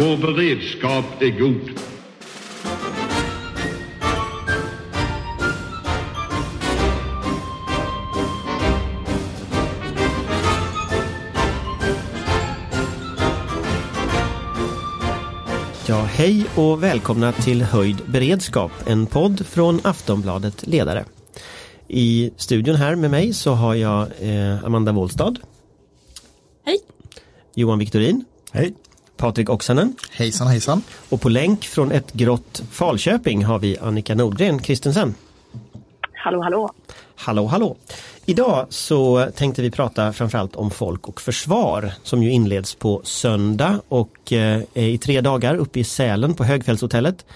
Vår beredskap är god. Ja, hej och välkomna till Höjd beredskap, en podd från Aftonbladet Ledare. I studion här med mig så har jag eh, Amanda Wollstad. Hej. Johan Viktorin. Hej. Patrik Oksanen. Hejsan hejsan. Och på länk från ett grått Falköping har vi Annika Nordgren Kristensen. Hallå, hallå. Hallå, hallå. Idag så tänkte vi prata framförallt om folk och försvar som ju inleds på söndag och eh, är i tre dagar uppe i Sälen på Högfältshotellet.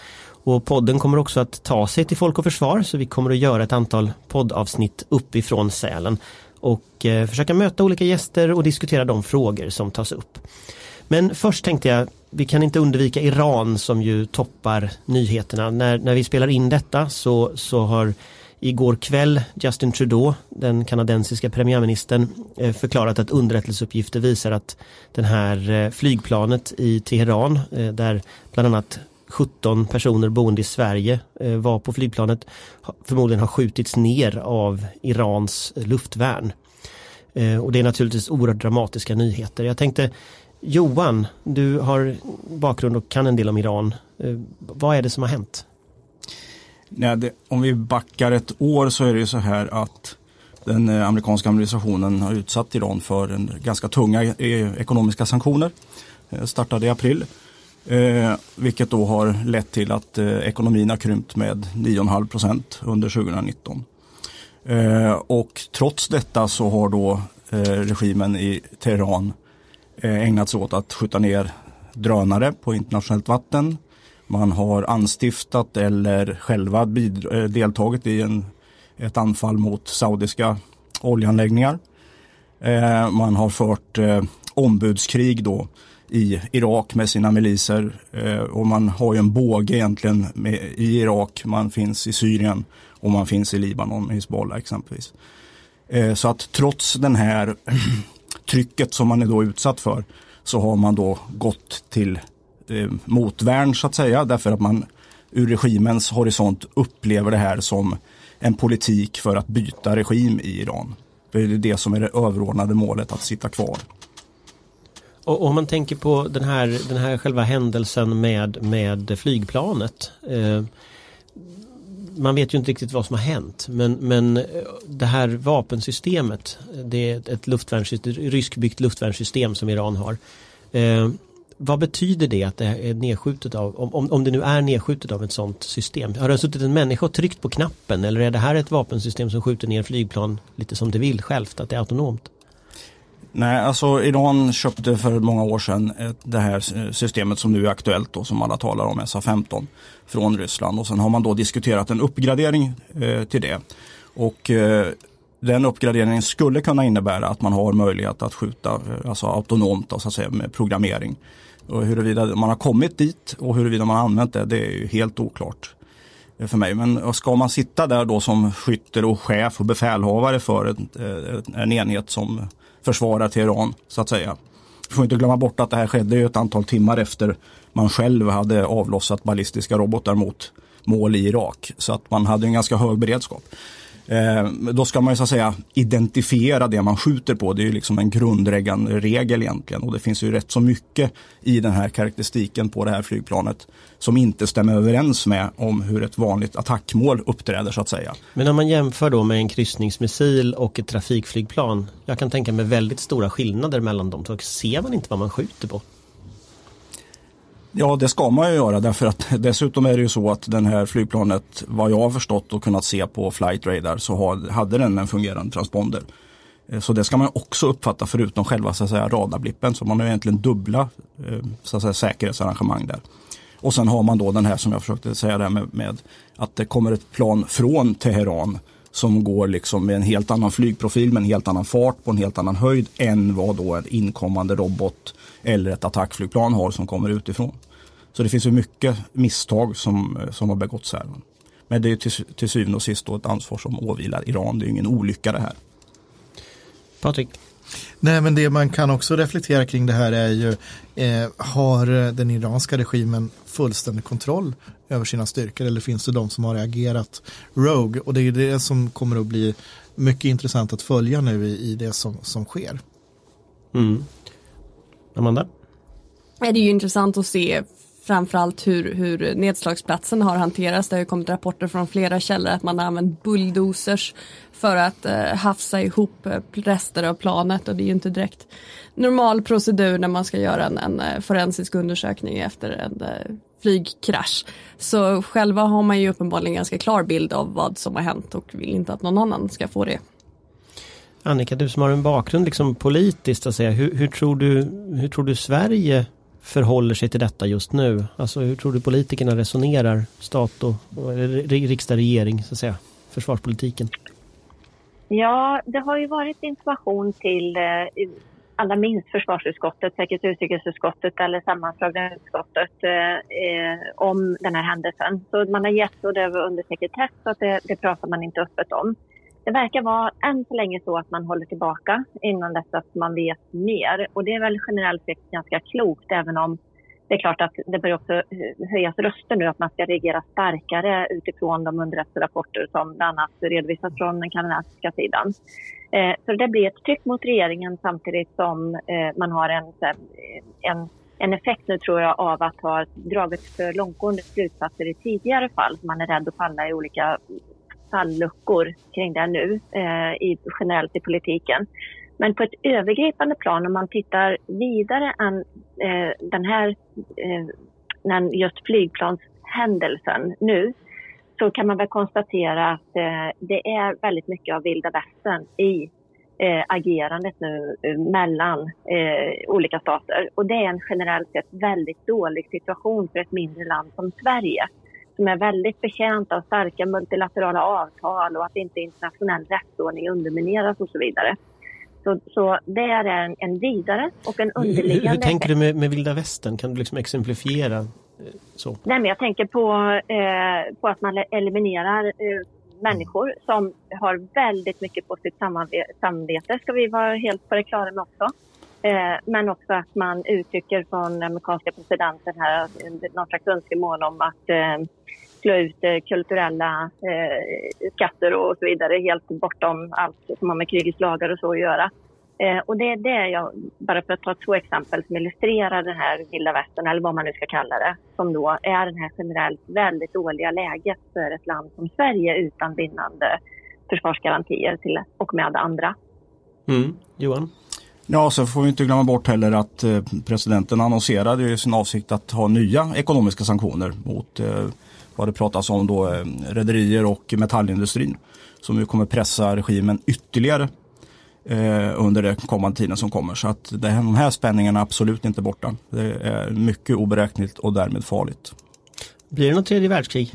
Och podden kommer också att ta sig till Folk och Försvar så vi kommer att göra ett antal poddavsnitt uppifrån Sälen och eh, försöka möta olika gäster och diskutera de frågor som tas upp. Men först tänkte jag, vi kan inte undvika Iran som ju toppar nyheterna. När, när vi spelar in detta så, så har igår kväll Justin Trudeau, den kanadensiska premiärministern, eh, förklarat att underrättelseuppgifter visar att den här eh, flygplanet i Teheran, eh, där bland annat 17 personer boende i Sverige var på flygplanet, förmodligen har skjutits ner av Irans luftvärn. Och det är naturligtvis oerhört dramatiska nyheter. Jag tänkte Johan, du har bakgrund och kan en del om Iran. Eh, vad är det som har hänt? Nej, det, om vi backar ett år så är det ju så här att den eh, amerikanska administrationen har utsatt Iran för en ganska tunga eh, ekonomiska sanktioner. Startade i april. Eh, vilket då har lett till att eh, ekonomin har krympt med 9,5 procent under 2019. Eh, och trots detta så har då regimen i Teheran Eh, ägnat sig åt att skjuta ner drönare på internationellt vatten, man har anstiftat eller själva eh, deltagit i en, ett anfall mot saudiska oljeanläggningar. Eh, man har fört eh, ombudskrig då i Irak med sina miliser eh, och man har ju en båge egentligen med, i Irak, man finns i Syrien och man finns i Libanon med Hizbollah exempelvis. Eh, så att trots den här trycket som man är då utsatt för så har man då gått till eh, motvärn så att säga därför att man ur regimens horisont upplever det här som en politik för att byta regim i Iran. Det är det som är det överordnade målet att sitta kvar. Och om man tänker på den här, den här själva händelsen med, med flygplanet. Eh, man vet ju inte riktigt vad som har hänt men, men eh, det här vapensystemet det är ett luftvärnssystem, ryskbyggt luftvärnssystem som Iran har. Eh, vad betyder det att det är nedskjutet av, om, om det nu är nedskjutet av ett sådant system? Har det suttit en människa och tryckt på knappen eller är det här ett vapensystem som skjuter ner flygplan lite som det vill självt, att det är autonomt? Nej, alltså Iran köpte för många år sedan det här systemet som nu är aktuellt då, som alla talar om, SA-15 från Ryssland och sen har man då diskuterat en uppgradering eh, till det. Och eh, den uppgraderingen skulle kunna innebära att man har möjlighet att skjuta eh, alltså autonomt då, så att säga, med programmering. Och huruvida man har kommit dit och huruvida man har använt det, det är ju helt oklart eh, för mig. Men eh, ska man sitta där då som skytter och chef och befälhavare för en, en enhet som försvarar Teheran så att säga. Vi får inte glömma bort att det här skedde ett antal timmar efter man själv hade avlossat ballistiska robotar mot mål i Irak. Så att man hade en ganska hög beredskap. Eh, då ska man ju så att säga identifiera det man skjuter på. Det är ju liksom en grundläggande regel egentligen och det finns ju rätt så mycket i den här karaktäristiken på det här flygplanet som inte stämmer överens med om hur ett vanligt attackmål uppträder så att säga. Men om man jämför då med en kryssningsmissil och ett trafikflygplan. Jag kan tänka mig väldigt stora skillnader mellan dem. Så ser man inte vad man skjuter på? Ja, det ska man ju göra därför att dessutom är det ju så att den här flygplanet, vad jag har förstått och kunnat se på flight radar, så hade den en fungerande transponder. Eh, så det ska man också uppfatta förutom själva så att säga, radarblippen. Så man har egentligen dubbla eh, så att säga, säkerhetsarrangemang där. Och sen har man då den här som jag försökte säga där med, med att det kommer ett plan från Teheran som går liksom med en helt annan flygprofil med en helt annan fart på en helt annan höjd än vad då en inkommande robot eller ett attackflygplan har som kommer utifrån. Så det finns ju mycket misstag som, som har begåtts här. Men det är till, till syvende och sist då ett ansvar som åvilar Iran. Det är ingen olycka det här. Patrik? Nej men det man kan också reflektera kring det här är ju eh, har den iranska regimen fullständig kontroll över sina styrkor eller finns det de som har agerat rogue och det är det som kommer att bli mycket intressant att följa nu i, i det som, som sker. Mm. Amanda? Det är ju intressant att se framförallt hur, hur nedslagsplatsen har hanterats. Det har ju kommit rapporter från flera källor att man har använt bulldozers för att eh, hafsa ihop eh, rester av planet och det är ju inte direkt normal procedur när man ska göra en, en eh, forensisk undersökning efter en eh, flygkrasch. Så själva har man ju uppenbarligen ganska klar bild av vad som har hänt och vill inte att någon annan ska få det. Annika, du som har en bakgrund liksom politiskt, att säga, hur, hur, tror du, hur tror du Sverige förhåller sig till detta just nu? Alltså hur tror du politikerna resonerar, stat och, och riksdag, regering, så att säga, försvarspolitiken? Ja, det har ju varit information till eh, allra minst försvarsutskottet, säkert utrikesutskottet eller sammanslagna utskottet eh, om den här händelsen. Så man har gett och det under sekretess så att det, det pratar man inte öppet om. Det verkar vara än så länge så att man håller tillbaka innan dess att man vet mer. Och det är väl generellt sett ganska klokt även om det är klart att det börjar också höjas röster nu att man ska reagera starkare utifrån de underrättelserapporter som bland annat redovisas från den kanadensiska sidan. Eh, så det blir ett tryck mot regeringen samtidigt som eh, man har en, en, en effekt nu tror jag av att ha dragit för långtgående slutsatser i tidigare fall. Man är rädd att falla i olika falluckor kring det nu eh, i, generellt i politiken. Men på ett övergripande plan, om man tittar vidare än eh, den här eh, just flygplanshändelsen nu, så kan man väl konstatera att eh, det är väldigt mycket av vilda västern i eh, agerandet nu eh, mellan eh, olika stater. Och det är en generellt sett väldigt dålig situation för ett mindre land som Sverige som är väldigt betjänt av starka multilaterala avtal och att inte internationell rättsordning undermineras och så vidare. Så, så det är en, en vidare och en underliggande... Hur, hur tänker du med, med vilda västern? Kan du liksom exemplifiera? Eh, så? Nej, men jag tänker på, eh, på att man eliminerar eh, människor som har väldigt mycket på sitt samvete, ska vi vara helt på det klara med också. Eh, men också att man uttrycker från amerikanska presidenten här eh, någon slags önskemål om att eh, slå ut eh, kulturella eh, skatter och så vidare helt bortom allt som har med krigets lagar och så att göra. Eh, och det är det jag, bara för att ta två exempel som illustrerar den här vilda västern eller vad man nu ska kalla det, som då är det här generellt väldigt dåliga läget för ett land som Sverige utan bindande försvarsgarantier till och med andra. Mm. Johan? Ja, så får vi inte glömma bort heller att eh, presidenten annonserade sin avsikt att ha nya ekonomiska sanktioner mot eh, vad det pratas om då eh, rederier och metallindustrin som ju kommer pressa regimen ytterligare under den kommande tiden som kommer. Så att de här spänningarna är absolut inte borta. Det är mycket oberäkneligt och därmed farligt. Blir det något tredje världskrig?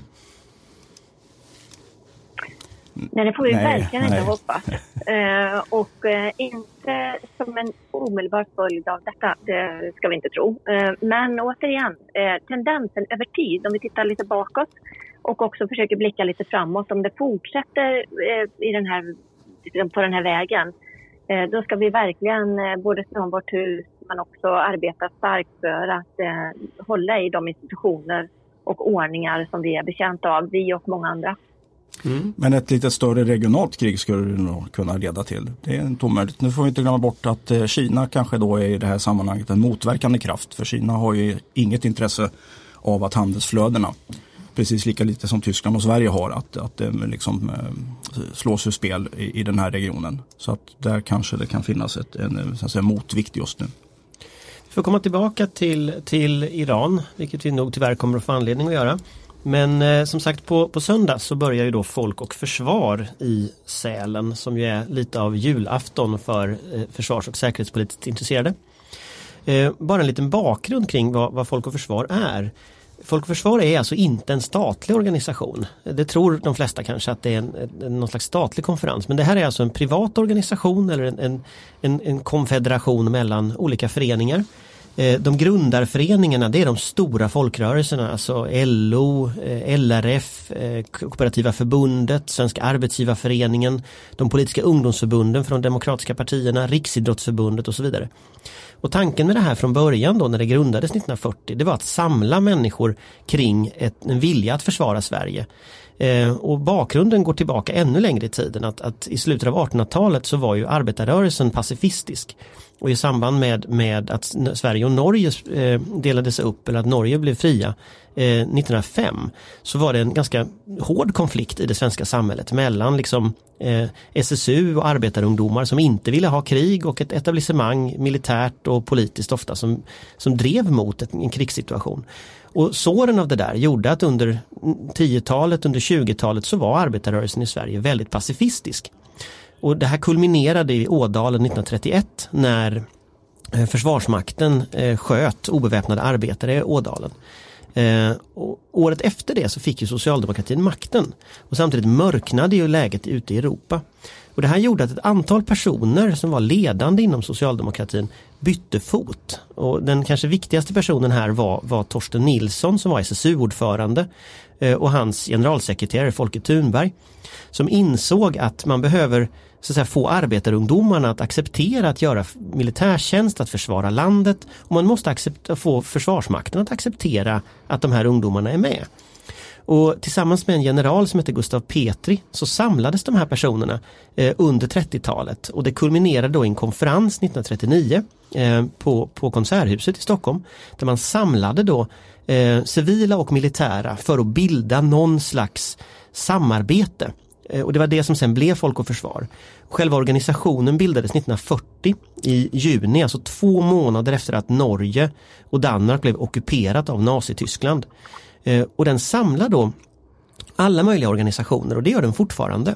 Nej, det får vi nej, verkligen nej. inte hoppas. Eh, och eh, inte som en omedelbar följd av detta, det ska vi inte tro. Eh, men återigen, eh, tendensen över tid, om vi tittar lite bakåt och också försöker blicka lite framåt, om det fortsätter eh, i den här, på den här vägen, eh, då ska vi verkligen både från vårt hus men också arbeta starkt för att hålla i de institutioner och ordningar som vi är betjänta av, vi och många andra. Mm. Men ett lite större regionalt krig skulle det nog kunna leda till. Det är inte omöjligt. Nu får vi inte glömma bort att eh, Kina kanske då är i det här sammanhanget en motverkande kraft. För Kina har ju inget intresse av att handelsflödena precis lika lite som Tyskland och Sverige har att, att det liksom eh, slås ur spel i, i den här regionen. Så att där kanske det kan finnas ett, en eh, så att säga, motvikt just nu. Vi får komma tillbaka till, till Iran, vilket vi nog tyvärr kommer att få anledning att göra. Men eh, som sagt på, på söndag så börjar ju då Folk och Försvar i Sälen som ju är lite av julafton för eh, försvars och säkerhetspolitiskt intresserade. Eh, bara en liten bakgrund kring vad, vad Folk och Försvar är. Folk och Försvar är alltså inte en statlig organisation. Det tror de flesta kanske att det är en, en, någon slags statlig konferens. Men det här är alltså en privat organisation eller en, en, en konfederation mellan olika föreningar Eh, de grundarföreningarna det är de stora folkrörelserna, alltså LO, eh, LRF, eh, Kooperativa förbundet, Svenska arbetsgivarföreningen, de politiska ungdomsförbunden från de demokratiska partierna, Riksidrottsförbundet och så vidare. Och tanken med det här från början då när det grundades 1940 det var att samla människor kring ett, en vilja att försvara Sverige. Eh, och bakgrunden går tillbaka ännu längre i tiden att, att i slutet av 1800-talet så var ju arbetarrörelsen pacifistisk. Och i samband med, med att Sverige och Norge eh, delades upp eller att Norge blev fria eh, 1905 så var det en ganska hård konflikt i det svenska samhället mellan liksom, eh, SSU och arbetarungdomar som inte ville ha krig och ett etablissemang militärt och politiskt ofta som, som drev mot en krigssituation. Och såren av det där gjorde att under 10-talet, under 20-talet så var arbetarrörelsen i Sverige väldigt pacifistisk. Och det här kulminerade i Ådalen 1931 när eh, Försvarsmakten eh, sköt obeväpnade arbetare i Ådalen. Eh, och året efter det så fick ju socialdemokratin makten och samtidigt mörknade ju läget ute i Europa. Och det här gjorde att ett antal personer som var ledande inom socialdemokratin bytte fot. Och den kanske viktigaste personen här var, var Torsten Nilsson som var SSU-ordförande eh, och hans generalsekreterare Folke Thunberg som insåg att man behöver så att säga, få arbetarungdomarna att acceptera att göra militärtjänst, att försvara landet och man måste få Försvarsmakten att acceptera att de här ungdomarna är med. Och tillsammans med en general som hette Gustav Petri så samlades de här personerna eh, under 30-talet och det kulminerade då i en konferens 1939 eh, på, på Konserthuset i Stockholm där man samlade då eh, civila och militära för att bilda någon slags samarbete. Eh, och det var det som sen blev Folk och Försvar. Själva organisationen bildades 1940 i juni, alltså två månader efter att Norge och Danmark blev ockuperat av Nazityskland. Eh, och den samlar då alla möjliga organisationer och det gör den fortfarande.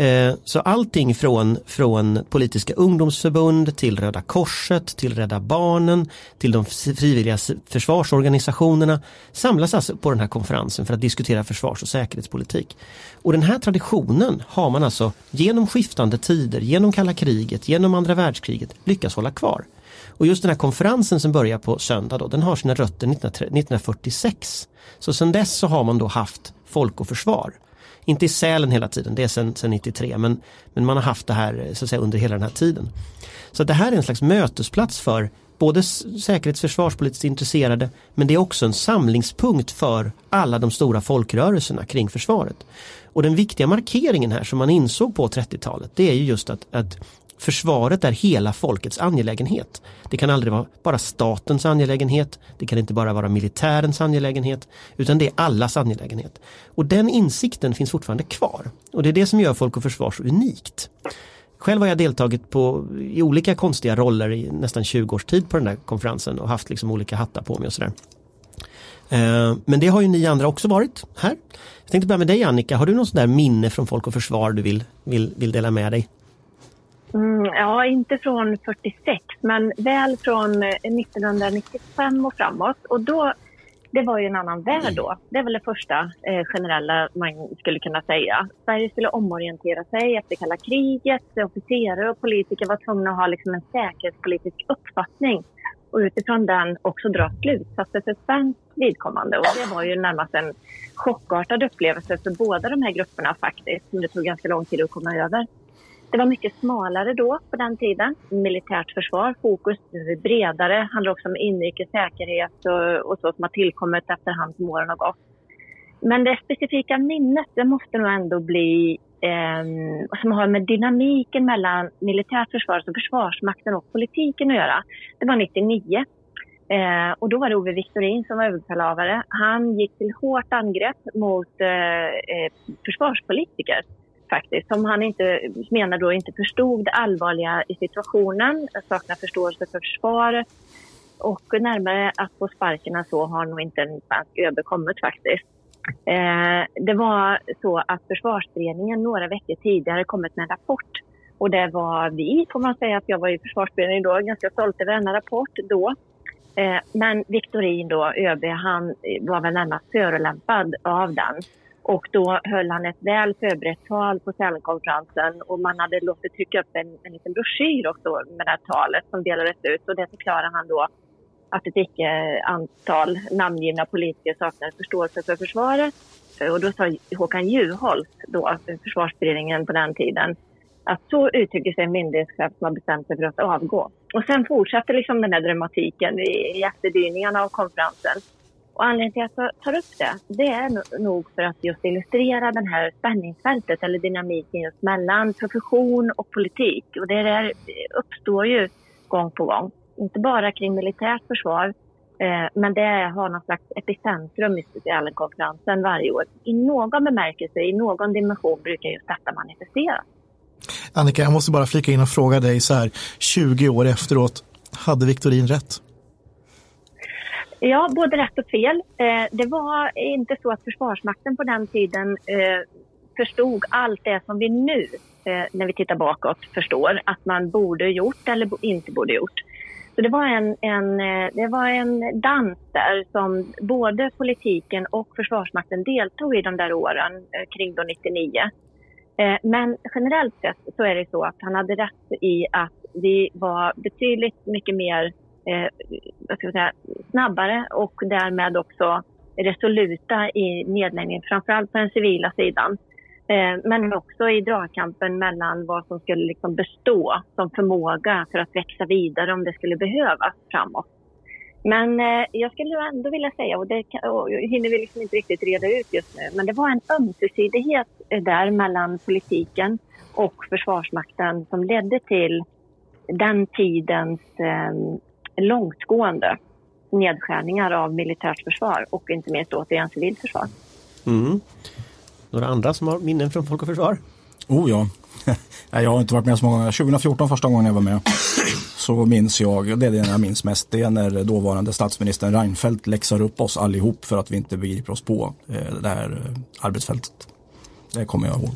Eh, så allting från, från politiska ungdomsförbund till Röda Korset, till Rädda Barnen, till de frivilliga försvarsorganisationerna samlas alltså på den här konferensen för att diskutera försvars och säkerhetspolitik. Och den här traditionen har man alltså genom skiftande tider, genom kalla kriget, genom andra världskriget lyckats hålla kvar. Och just den här konferensen som börjar på söndag då, den har sina rötter 1946. Så sedan dess så har man då haft Folk och Försvar. Inte i Sälen hela tiden, det är sedan, sedan 93 men, men man har haft det här så att säga, under hela den här tiden. Så det här är en slags mötesplats för både säkerhets och försvarspolitiskt intresserade men det är också en samlingspunkt för alla de stora folkrörelserna kring försvaret. Och den viktiga markeringen här som man insåg på 30-talet det är ju just att, att Försvaret är hela folkets angelägenhet. Det kan aldrig vara bara statens angelägenhet. Det kan inte bara vara militärens angelägenhet. Utan det är allas angelägenhet. Och den insikten finns fortfarande kvar. Och det är det som gör Folk och Försvar så unikt. Själv har jag deltagit på, i olika konstiga roller i nästan 20 års tid på den där konferensen och haft liksom olika hattar på mig och sådär. Eh, men det har ju ni andra också varit här. Jag tänkte börja med dig Annika, har du något sådär minne från Folk och Försvar du vill, vill, vill dela med dig? Mm, ja, inte från 46 men väl från 1995 eh, och framåt. Och då, det var ju en annan värld då. Det är väl det första eh, generella man skulle kunna säga. Sverige skulle omorientera sig efter kalla kriget. Officerare och politiker var tvungna att ha liksom en säkerhetspolitisk uppfattning och utifrån den också dra slutsatser för svenskt vidkommande. Och det var ju närmast en chockartad upplevelse för båda de här grupperna faktiskt, som det tog ganska lång tid att komma över. Det var mycket smalare då på den tiden. Militärt försvar, fokus bredare, handlar också om inrikes säkerhet och, och så som har tillkommit efterhand som åren har gått. Men det specifika minnet, det måste nog ändå bli eh, som har med dynamiken mellan militärt försvar, alltså Försvarsmakten och politiken att göra. Det var 99. Eh, och då var det Ove Viktorin som var överbefälhavare. Han gick till hårt angrepp mot eh, eh försvarspolitiker faktiskt, som han inte, menar då inte förstod det allvarliga i situationen, saknar förståelse för försvaret och närmare att få sparken så har nog inte en svensk ÖB kommit faktiskt. Eh, det var så att försvarsberedningen några veckor tidigare kommit med en rapport och det var vi, får man säga, att jag var i försvarsberedningen då, ganska stolt över denna rapport då. Eh, men Viktorin då, ÖB, han var väl närmast förolämpad av den. Och då höll han ett väl förberett tal på Sälenkonferensen och man hade låtit trycka upp en, en liten broschyr också med det här talet som delades ut och det förklarar han då att ett icke-antal namngivna politiker saknade förståelse för försvaret. Och då sa Håkan Juholt, då, försvarsberedningen på den tiden, att så uttrycker sig en myndighetschef som har bestämt sig för att avgå. Och sen fortsatte liksom den här dramatiken i, i efterdyningarna av konferensen. Och anledningen till att jag tar upp det, det är nog för att just illustrera den här spänningsfältet eller dynamiken just mellan profession och politik. Och det där uppstår ju gång på gång. Inte bara kring militärt försvar, eh, men det har någon slags epicentrum i konferensen varje år. I någon bemärkelse, i någon dimension brukar just detta manifesteras. Annika, jag måste bara flika in och fråga dig så här 20 år efteråt, hade Viktorin rätt? Ja, både rätt och fel. Eh, det var inte så att Försvarsmakten på den tiden eh, förstod allt det som vi nu, eh, när vi tittar bakåt, förstår att man borde gjort eller inte borde gjort. Så det var en, en, eh, det var en dans där som både politiken och Försvarsmakten deltog i de där åren eh, kring då 99. Eh, men generellt sett så är det så att han hade rätt i att vi var betydligt mycket mer eh, vad ska jag säga, snabbare och därmed också resoluta i nedläggningen, framförallt på den civila sidan. Eh, men också i dragkampen mellan vad som skulle liksom bestå som förmåga för att växa vidare om det skulle behövas framåt. Men eh, jag skulle ändå vilja säga, och det kan, och hinner vi liksom inte riktigt reda ut just nu, men det var en ömsesidighet eh, där mellan politiken och Försvarsmakten som ledde till den tidens eh, långtgående nedskärningar av militärt försvar och inte minst återigen civilt försvar. Mm. Några andra som har minnen från Folk och Försvar? Oh ja, jag har inte varit med så många gånger. 2014 första gången jag var med så minns jag, det är det jag minns mest, det är när dåvarande statsministern Reinfeldt läxar upp oss allihop för att vi inte begriper oss på eh, det här eh, arbetsfältet. Det kommer jag ihåg.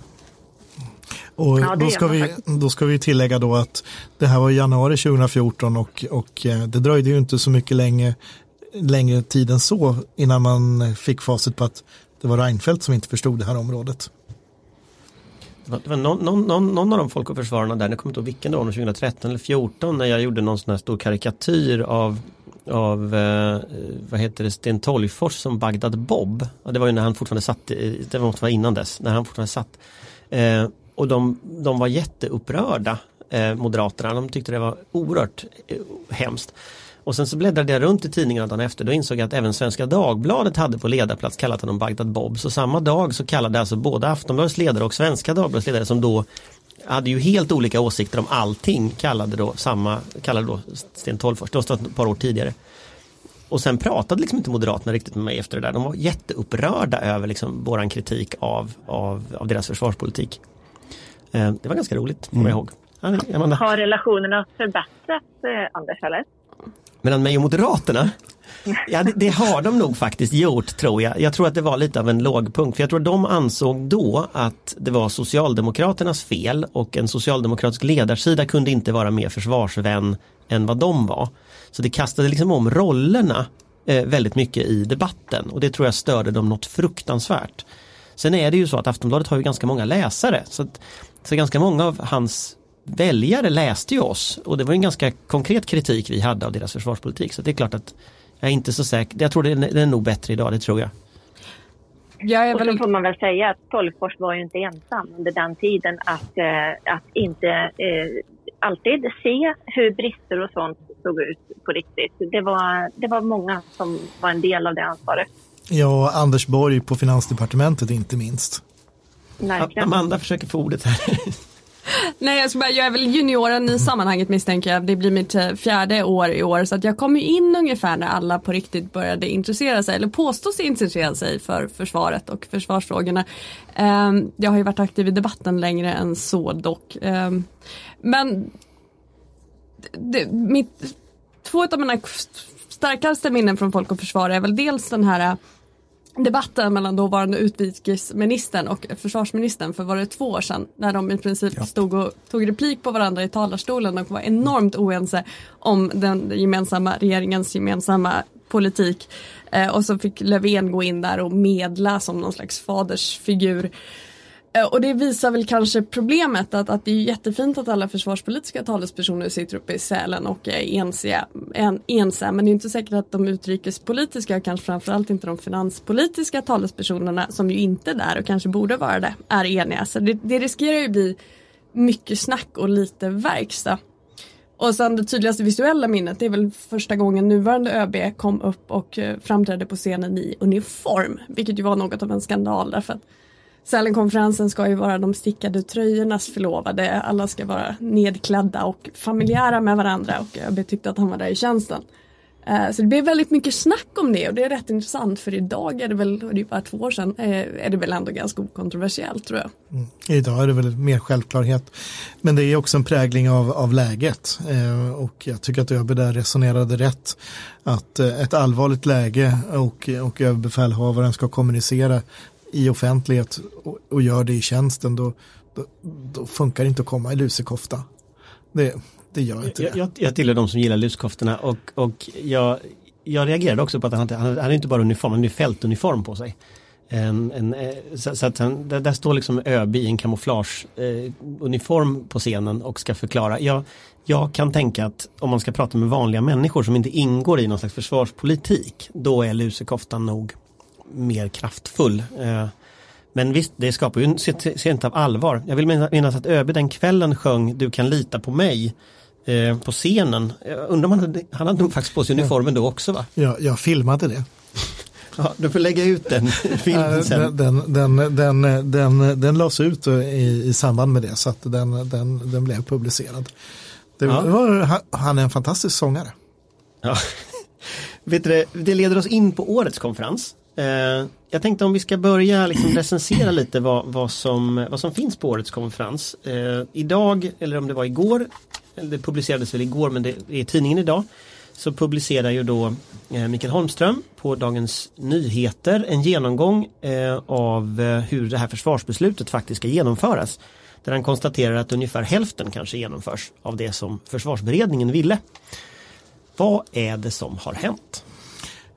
Och ja, då, ska vi, då ska vi tillägga då att det här var i januari 2014 och, och eh, det dröjde ju inte så mycket länge, längre tid än så innan man fick facit på att det var Reinfeldt som inte förstod det här området. Det var, det var någon, någon, någon, av de folk och försvararna där, nu kommer inte ihåg vilken då, 2013 eller 2014 när jag gjorde någon sån här stor karikatyr av av, eh, vad heter det, Sten Tolgfors som Bagdad Bob. Ja, det var ju när han fortfarande satt, det måste vara innan dess, när han fortfarande satt. Eh, och de, de var jätteupprörda, eh, Moderaterna. De tyckte det var oerhört eh, hemskt. Och sen så bläddrade jag runt i tidningarna dagen efter. Då insåg jag att även Svenska Dagbladet hade på ledarplats kallat honom Bagdad Bob. Så samma dag så kallade alltså både Aftonbladets ledare och Svenska Dagbladets ledare som då hade ju helt olika åsikter om allting kallade då samma, kallade då Sten Tolgfors, det var ett par år tidigare. Och sen pratade liksom inte Moderaterna riktigt med mig efter det där. De var jätteupprörda över liksom våran kritik av, av, av deras försvarspolitik. Eh, det var ganska roligt, kommer jag mm. ihåg. Har relationerna förbättrats, eh, Anders, eller? Mellan mig och Moderaterna? Ja, det, det, har de nog faktiskt gjort tror jag. Jag tror att det var lite av en lågpunkt. För jag tror att de ansåg då att det var Socialdemokraternas fel och en socialdemokratisk ledarsida kunde inte vara mer försvarsvän än vad de var. Så det kastade liksom om rollerna eh, väldigt mycket i debatten och det tror jag störde dem något fruktansvärt. Sen är det ju så att Aftonbladet har ju ganska många läsare så att så ganska många av hans väljare läste ju oss och det var en ganska konkret kritik vi hade av deras försvarspolitik. Så det är klart att jag är inte så säker. Jag tror det är, det är nog bättre idag, det tror jag. Jag är väl... Och så får man väl säga att Tolgfors var ju inte ensam under den tiden att, eh, att inte eh, alltid se hur brister och sånt såg ut på riktigt. Det var, det var många som var en del av det ansvaret. Ja, Anders Borg på Finansdepartementet inte minst. Verkligen. Amanda försöker få ordet här. Nej, jag, bara, jag är väl junioren i sammanhanget misstänker jag. Det blir mitt eh, fjärde år i år så att jag kom in ungefär när alla på riktigt började intressera sig eller påstås intressera sig för försvaret och försvarsfrågorna. Um, jag har ju varit aktiv i debatten längre än så dock. Um, men det, mitt, två av mina starkaste minnen från Folk och Försvar är väl dels den här debatten mellan dåvarande utrikesministern och försvarsministern för var det två år sedan när de i princip ja. stod och tog replik på varandra i talarstolen och var enormt oense om den gemensamma regeringens gemensamma politik. Eh, och så fick Löfven gå in där och medla som någon slags fadersfigur. Eh, och det visar väl kanske problemet att, att det är jättefint att alla försvarspolitiska talespersoner sitter uppe i Sälen och är ensiga, en, men det är inte säkert att de utrikespolitiska och kanske framförallt inte de finanspolitiska talespersonerna som ju inte är där och kanske borde vara det är eniga. Så det, det riskerar ju bli mycket snack och lite verkstad. Och sen det tydligaste visuella minnet det är väl första gången nuvarande ÖB kom upp och eh, framträdde på scenen i uniform. Vilket ju var något av en skandal därför att Sälenkonferensen ska ju vara de stickade tröjornas förlovade. Alla ska vara nedklädda och familjära med varandra och ÖB tyckte att han var där i tjänsten. Eh, så det blev väldigt mycket snack om det och det är rätt intressant för idag är det väl, det är bara två år sedan, eh, är det väl ändå ganska okontroversiellt tror jag. Mm. Idag är det väl mer självklarhet. Men det är också en prägling av, av läget eh, och jag tycker att ÖB där resonerade rätt. Att eh, ett allvarligt läge och, och överbefälhavaren ska kommunicera i offentlighet och, och gör det i tjänsten då, då, då funkar det inte att komma i lusekofta. Det, det gör inte jag, det. Jag, jag tillhör de som gillar luskoftorna och, och jag, jag reagerade också på att han, han hade inte bara uniform, han hade fältuniform på sig. En, en, eh, så, så, att han, där, där, står liksom ÖB i en kamouflageuniform eh, på scenen och ska förklara. Jag, jag kan tänka att om man ska prata med vanliga människor som inte ingår i någon slags försvarspolitik, då är lusekoftan nog mer kraftfull. Eh, men visst, det skapar ju en sent av allvar. Jag vill minnas att ÖB den kvällen sjöng Du kan lita på mig eh, på scenen. Jag undrar om han hade, han hade faktiskt på sig uniformen då också va? Ja, jag filmade det. Ja, du får lägga ut den filmen sen. Den, den, den, den, den, den lades ut i, i samband med det så att den, den, den blev publicerad. Det ja. var, han är en fantastisk sångare. Ja. Vet du, det leder oss in på årets konferens. Eh, jag tänkte om vi ska börja liksom recensera lite vad, vad, som, vad som finns på årets konferens. Eh, idag, eller om det var igår, det publicerades väl igår men det är tidningen idag, så publicerar ju då eh, Mikael Holmström på Dagens Nyheter en genomgång eh, av eh, hur det här försvarsbeslutet faktiskt ska genomföras. Där han konstaterar att ungefär hälften kanske genomförs av det som försvarsberedningen ville. Vad är det som har hänt?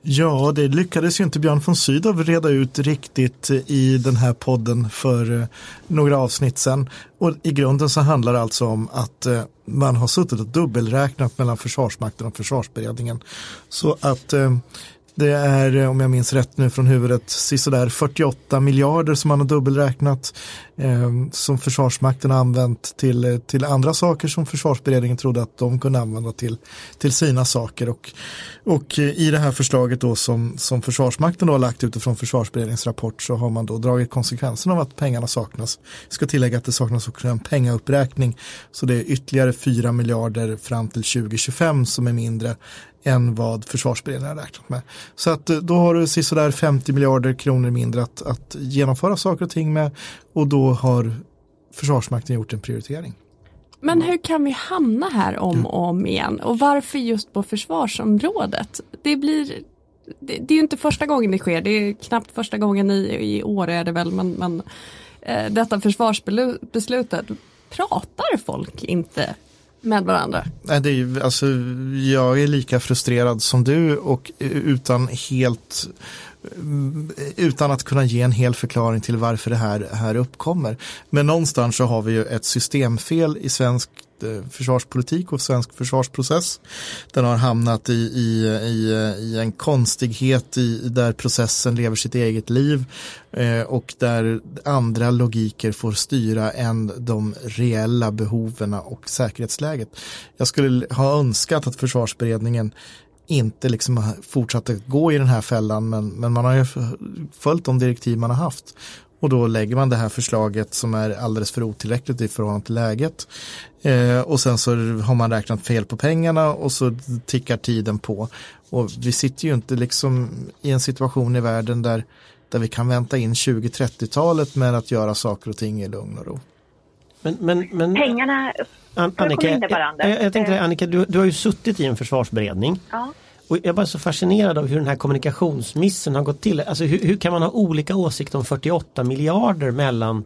Ja, det lyckades ju inte Björn von Sydow reda ut riktigt i den här podden för eh, några avsnitt sedan. Och i grunden så handlar det alltså om att eh, man har suttit och dubbelräknat mellan Försvarsmakten och Försvarsberedningen. Så att eh, det är, eh, om jag minns rätt nu från huvudet, sådär 48 miljarder som man har dubbelräknat eh, som Försvarsmakten har använt till, eh, till andra saker som Försvarsberedningen trodde att de kunde använda till, till sina saker. Och, och eh, i det här förslaget då som, som Försvarsmakten då har lagt utifrån Försvarsberedningens rapport så har man då dragit konsekvenserna av att pengarna saknas. Jag ska tillägga att det saknas också en pengauppräkning så det är ytterligare 4 miljarder fram till 2025 som är mindre än vad försvarsberedningen har räknat med. Så att eh, då har du sådär 50 miljarder kronor mindre att, att genomföra saker och ting med och då har Försvarsmakten gjort en prioritering. Men hur kan vi hamna här om och om igen och varför just på försvarsområdet? Det blir det, det är ju inte första gången det sker, det är knappt första gången i, i år är det väl, men, men eh, detta försvarsbeslutet, pratar folk inte med varandra? Nej, det är, alltså, jag är lika frustrerad som du och utan helt utan att kunna ge en hel förklaring till varför det här, här uppkommer. Men någonstans så har vi ju ett systemfel i svensk Eh, försvarspolitik och svensk försvarsprocess. Den har hamnat i, i, i, i en konstighet i, där processen lever sitt eget liv eh, och där andra logiker får styra än de reella behoven och säkerhetsläget. Jag skulle ha önskat att försvarsberedningen inte liksom fortsatte gå i den här fällan men, men man har ju följt de direktiv man har haft. Och då lägger man det här förslaget som är alldeles för otillräckligt i förhållande till läget. Eh, och sen så har man räknat fel på pengarna och så tickar tiden på. Och vi sitter ju inte liksom i en situation i världen där, där vi kan vänta in 20-30-talet med att göra saker och ting i lugn och ro. Men, men, men... Pengarna An Annika, jag, jag, jag tänkte Annika, du, du har ju suttit i en försvarsberedning. Ja. Och jag är bara så fascinerad av hur den här kommunikationsmissen har gått till. Alltså hur, hur kan man ha olika åsikter om 48 miljarder mellan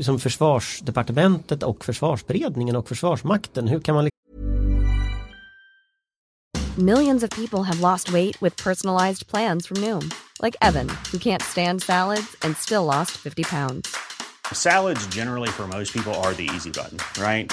som försvarsdepartementet och försvarsberedningen och försvarsmakten? Hur kan man Millions of people have lost weight with personalized plans from Noom. Like Evan, who can't stand salads and still lost 50 pounds. Salads, generally, for most people, are the easy button, right?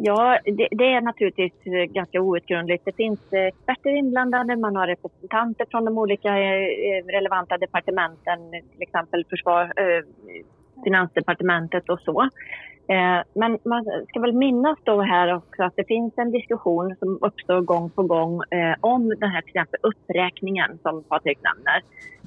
Ja, det, det, är naturligtvis ganska outgrundligt. Det finns experter inblandade, man har representanter från de olika eh, relevanta departementen, till exempel försvar, eh, Finansdepartementet och så. Eh, men man ska väl minnas då här också att det finns en diskussion som uppstår gång på gång eh, om den här till exempel uppräkningen som Patrik nämner.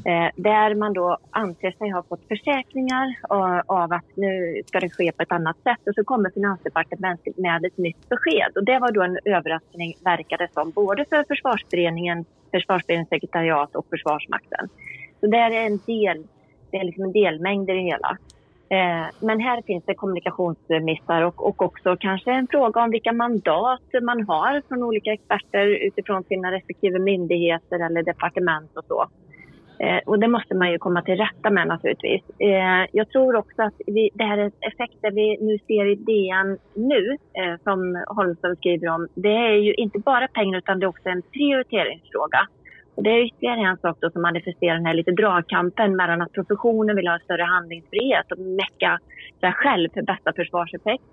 Eh, där man då anser sig ha fått försäkringar eh, av att nu ska det ske på ett annat sätt och så kommer Finansdepartementet med ett nytt besked. Och det var då en överraskning, verkade som, både för försvarsberedningen, försvarsberedningens sekretariat och Försvarsmakten. Så det är en del, det är liksom en delmängd i det hela. Eh, men här finns det kommunikationsmissar och, och också kanske en fråga om vilka mandat man har från olika experter utifrån sina respektive myndigheter eller departement och så. Eh, och det måste man ju komma till rätta med naturligtvis. Eh, jag tror också att vi, det här effekter vi nu ser i DN nu, eh, som Holmström skriver om, det är ju inte bara pengar utan det är också en prioriteringsfråga. Och det är ytterligare en sak då som manifesterar den här lite dragkampen mellan att professionen vill ha större handlingsfrihet och mecka sig själv för bästa försvarseffekt.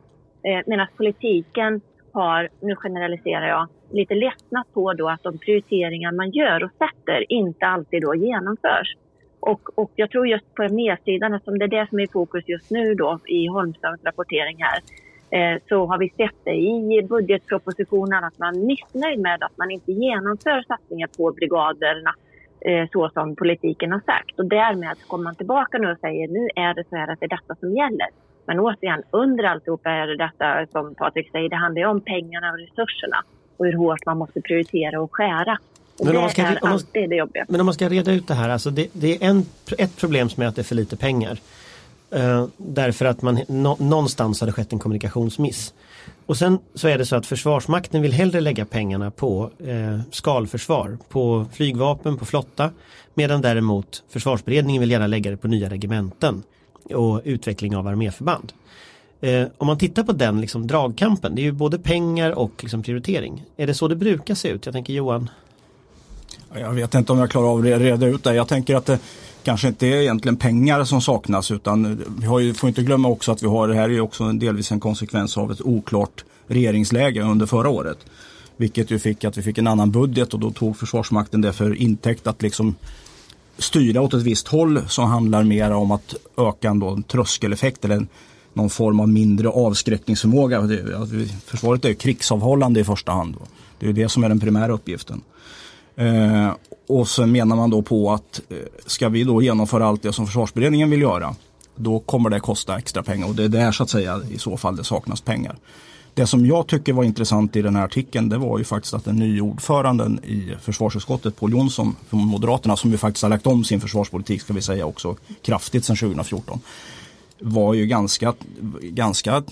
Eh, Medan politiken har, nu generaliserar jag, lite ledsnat på då att de prioriteringar man gör och sätter inte alltid då genomförs. Och, och jag tror just på medsidan, eftersom det är det som är i fokus just nu då i Holmströms rapportering här, så har vi sett det i budgetpropositionen att man är missnöjd med att man inte genomför satsningar på brigaderna eh, så som politiken har sagt. Och därmed kommer man tillbaka nu och säger nu är det så här att det är detta som gäller. Men återigen, under alltihop är det detta som Patrik säger, det handlar ju om pengarna och resurserna och hur hårt man måste prioritera och skära. Och men det man ska, är alltid det jobbiga. Men om man ska reda ut det här, alltså det, det är en, ett problem som är att det är för lite pengar. Eh, därför att man no, någonstans har skett en kommunikationsmiss. Och sen så är det så att Försvarsmakten vill hellre lägga pengarna på eh, skalförsvar, på flygvapen, på flotta. Medan däremot Försvarsberedningen vill gärna lägga det på nya regementen och utveckling av arméförband. Eh, om man tittar på den liksom, dragkampen, det är ju både pengar och liksom, prioritering. Är det så det brukar se ut? Jag tänker Johan. Jag vet inte om jag klarar av att reda ut det. Jag tänker att det, kanske inte är egentligen pengar som saknas utan vi har ju, får inte glömma också att vi har, det här är också delvis en konsekvens av ett oklart regeringsläge under förra året. Vilket ju fick att vi fick en annan budget och då tog Försvarsmakten det för intäkt att liksom styra åt ett visst håll som handlar mer om att öka en, då, en tröskeleffekt eller en, någon form av mindre avskräckningsförmåga. Försvaret är krigsavhållande i första hand. Då. Det är det som är den primära uppgiften. Eh, och sen menar man då på att eh, ska vi då genomföra allt det som försvarsberedningen vill göra då kommer det kosta extra pengar och det är där så att säga i så fall det saknas pengar. Det som jag tycker var intressant i den här artikeln det var ju faktiskt att den nya ordföranden i försvarsutskottet, Paul Jonsson från Moderaterna, som ju faktiskt har lagt om sin försvarspolitik ska vi säga också kraftigt sedan 2014 var ju ganska, ganska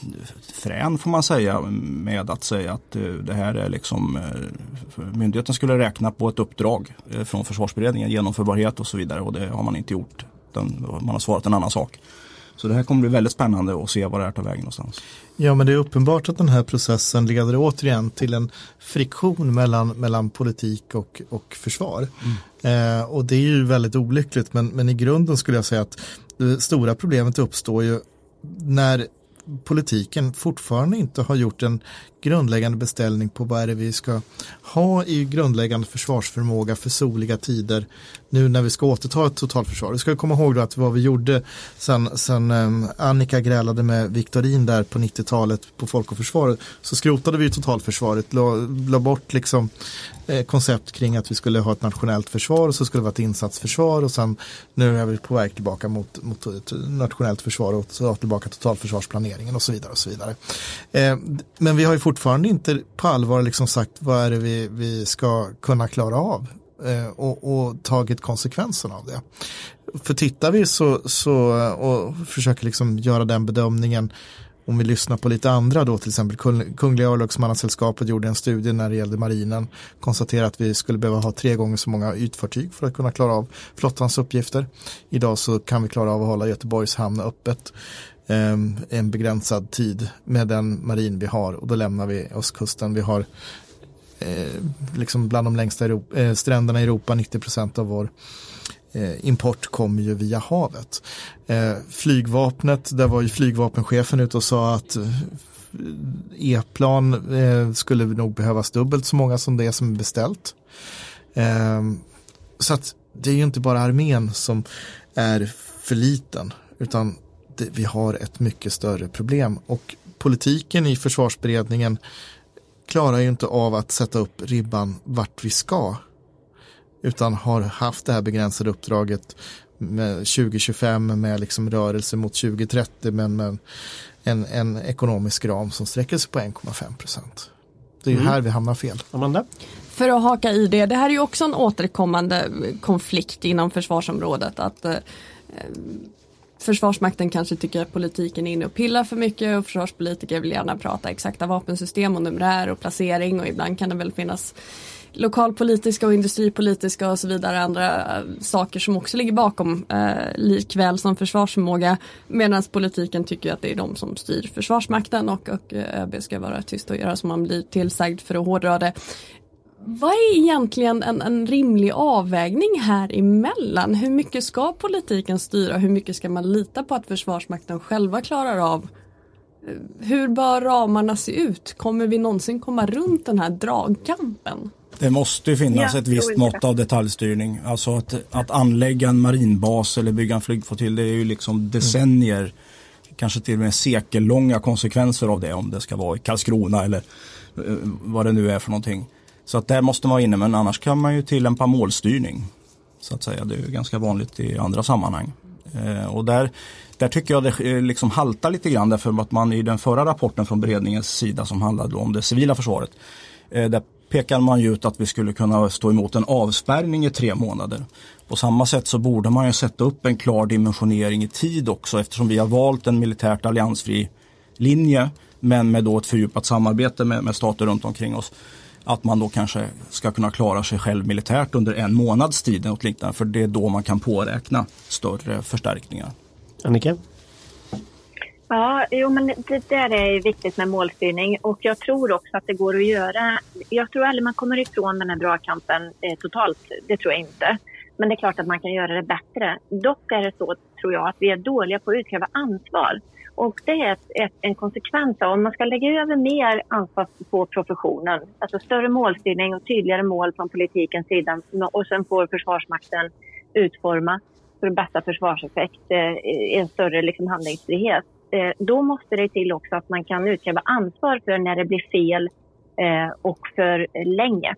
frän får man säga med att säga att eh, det här är liksom eh, myndigheten skulle räkna på ett uppdrag eh, från försvarsberedningen, genomförbarhet och så vidare och det har man inte gjort. Man har svarat en annan sak. Så det här kommer bli väldigt spännande att se vad det här tar vägen någonstans. Ja men det är uppenbart att den här processen leder återigen till en friktion mellan, mellan politik och, och försvar. Mm. Eh, och det är ju väldigt olyckligt men, men i grunden skulle jag säga att det stora problemet uppstår ju när politiken fortfarande inte har gjort en grundläggande beställning på vad är det vi ska ha i grundläggande försvarsförmåga för soliga tider nu när vi ska återta ett totalförsvar. Vi ska komma ihåg då att vad vi gjorde sen, sen ehm, Annika grälade med Viktorin där på 90-talet på Folk och Försvar så skrotade vi totalförsvaret, la, la bort liksom eh, koncept kring att vi skulle ha ett nationellt försvar och så skulle det vara ett insatsförsvar och sen nu är vi på väg tillbaka mot, mot ett nationellt försvar och så tillbaka totalförsvarsplaneringen och så vidare. Och så vidare. Eh, men vi har ju fortfarande inte på allvar liksom sagt vad är det vi, vi ska kunna klara av Eh, och, och, tagit konsekvenserna av det. För tittar vi så, så eh, och försöker liksom göra den bedömningen om vi lyssnar på lite andra då, till exempel Kungliga örlogsmannasällskapet gjorde en studie när det gällde marinen, konstaterade att vi skulle behöva ha tre gånger så många ytfartyg för att kunna klara av flottans uppgifter. Idag så kan vi klara av att hålla Göteborgs hamn öppet eh, en begränsad tid med den marin vi har och då lämnar vi östkusten. Vi har Eh, liksom bland de längsta Europa, eh, stränderna i Europa, 90 procent av vår eh, import kommer ju via havet. Flygvapnet, där var ju flygvapenchefen ute och sa att E-plan skulle nog behövas dubbelt så många som det som är beställt. Så att det är ju inte bara armén som är för liten utan vi har ett mycket större problem och politiken i försvarsberedningen klarar ju inte av att sätta upp ribban vart vi ska utan har haft det här begränsade uppdraget med 2025 med liksom rörelse mot 2030 men med en, en ekonomisk ram som sträcker sig på 1,5 procent. Det är ju mm. här vi hamnar fel. Amanda? För att haka i det, det här är ju också en återkommande konflikt inom försvarsområdet. Att eh, Försvarsmakten kanske tycker att politiken är inne och pillar för mycket och försvarspolitiker vill gärna prata exakta vapensystem och numerär och placering och ibland kan det väl finnas lokalpolitiska och industripolitiska och så vidare andra eh, saker som också ligger bakom eh, likväl som försvarsförmåga medan politiken tycker att det är de som styr Försvarsmakten och, och eh, ÖB ska vara tyst och göra som man blir tillsagd för att hårdra det. Vad är egentligen en, en rimlig avvägning här emellan? Hur mycket ska politiken styra? Hur mycket ska man lita på att Försvarsmakten själva klarar av? Hur bör ramarna se ut? Kommer vi någonsin komma runt den här dragkampen? Det måste finnas ja, ett visst mått av detaljstyrning. Alltså att, att anlägga en marinbas eller bygga en flygflottilj det är ju liksom decennier, mm. kanske till och med sekellånga konsekvenser av det om det ska vara i Karlskrona eller eh, vad det nu är för någonting. Så att där måste man vara inne men annars kan man ju tillämpa målstyrning. Så att säga. Det är ganska vanligt i andra sammanhang. Eh, och där, där tycker jag det eh, liksom haltar lite grann därför att man i den förra rapporten från beredningens sida som handlade om det civila försvaret. Eh, där pekar man ju ut att vi skulle kunna stå emot en avspärrning i tre månader. På samma sätt så borde man ju sätta upp en klar dimensionering i tid också eftersom vi har valt en militärt alliansfri linje men med då ett fördjupat samarbete med, med stater runt omkring oss att man då kanske ska kunna klara sig själv militärt under en månads tid och liknande. För det är då man kan påräkna större förstärkningar. Annika? Ja, jo, men det där är viktigt med målstyrning och jag tror också att det går att göra. Jag tror aldrig man kommer ifrån den här dragkampen eh, totalt. Det tror jag inte. Men det är klart att man kan göra det bättre. Dock är det så, tror jag, att vi är dåliga på att utkräva ansvar. Och det är ett, ett, en konsekvens av om man ska lägga över mer ansvar på professionen, alltså större målstyrning och tydligare mål från politikens sida och sen får Försvarsmakten utforma för bästa försvarseffekt, eh, en större liksom, handlingsfrihet. Eh, då måste det till också att man kan utkräva ansvar för när det blir fel eh, och för länge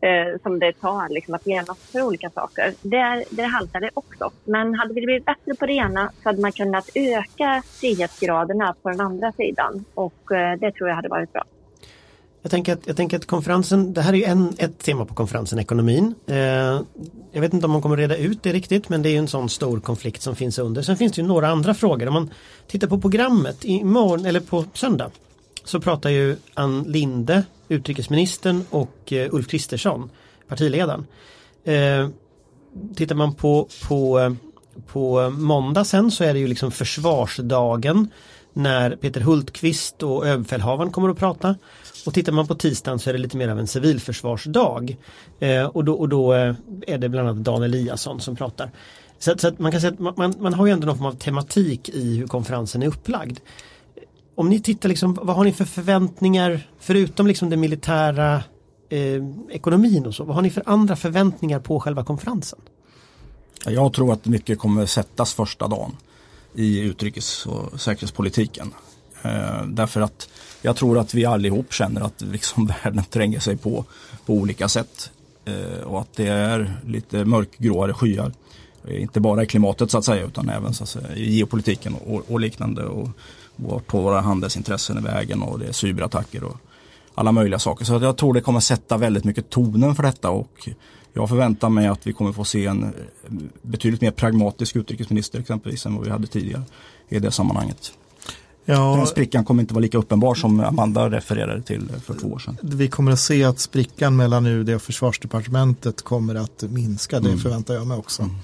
eh, som det tar liksom, att genomföra olika saker. Där, där haltar det också. Men hade vi blivit bättre på det ena så hade man kunnat öka frihetsgraderna på den andra sidan och eh, det tror jag hade varit bra. Jag tänker, att, jag tänker att konferensen, det här är en, ett tema på konferensen, ekonomin. Eh, jag vet inte om man kommer reda ut det riktigt men det är en sån stor konflikt som finns under. Sen finns det ju några andra frågor. Om man tittar på programmet imorgon eller på söndag så pratar ju Ann Linde, utrikesministern och eh, Ulf Kristersson, partiledaren. Eh, tittar man på, på, på måndag sen så är det ju liksom försvarsdagen när Peter Hultqvist och överbefälhavaren kommer att prata. Och tittar man på tisdagen så är det lite mer av en civilförsvarsdag. Eh, och då, och då eh, är det bland annat Dan Eliasson som pratar. Så, så man kan säga att man, man har ju ändå någon form av tematik i hur konferensen är upplagd om ni tittar liksom, vad har ni för förväntningar förutom liksom den militära eh, ekonomin och så, vad har ni för andra förväntningar på själva konferensen? Jag tror att mycket kommer sättas första dagen i utrikes och säkerhetspolitiken. Eh, därför att jag tror att vi allihop känner att liksom världen tränger sig på på olika sätt. Eh, och att det är lite mörkgråare skyar. Inte bara i klimatet så att säga utan även så att säga, i geopolitiken och, och liknande. Och vart på våra handelsintressen är vägen och det är cyberattacker och alla möjliga saker. Så jag tror det kommer sätta väldigt mycket tonen för detta och jag förväntar mig att vi kommer få se en betydligt mer pragmatisk utrikesminister exempelvis än vad vi hade tidigare i det sammanhanget. Ja. Den sprickan kommer inte vara lika uppenbar som Amanda refererade till för två år sedan. Vi kommer att se att sprickan mellan UD och försvarsdepartementet kommer att minska, det mm. förväntar jag mig också. Mm.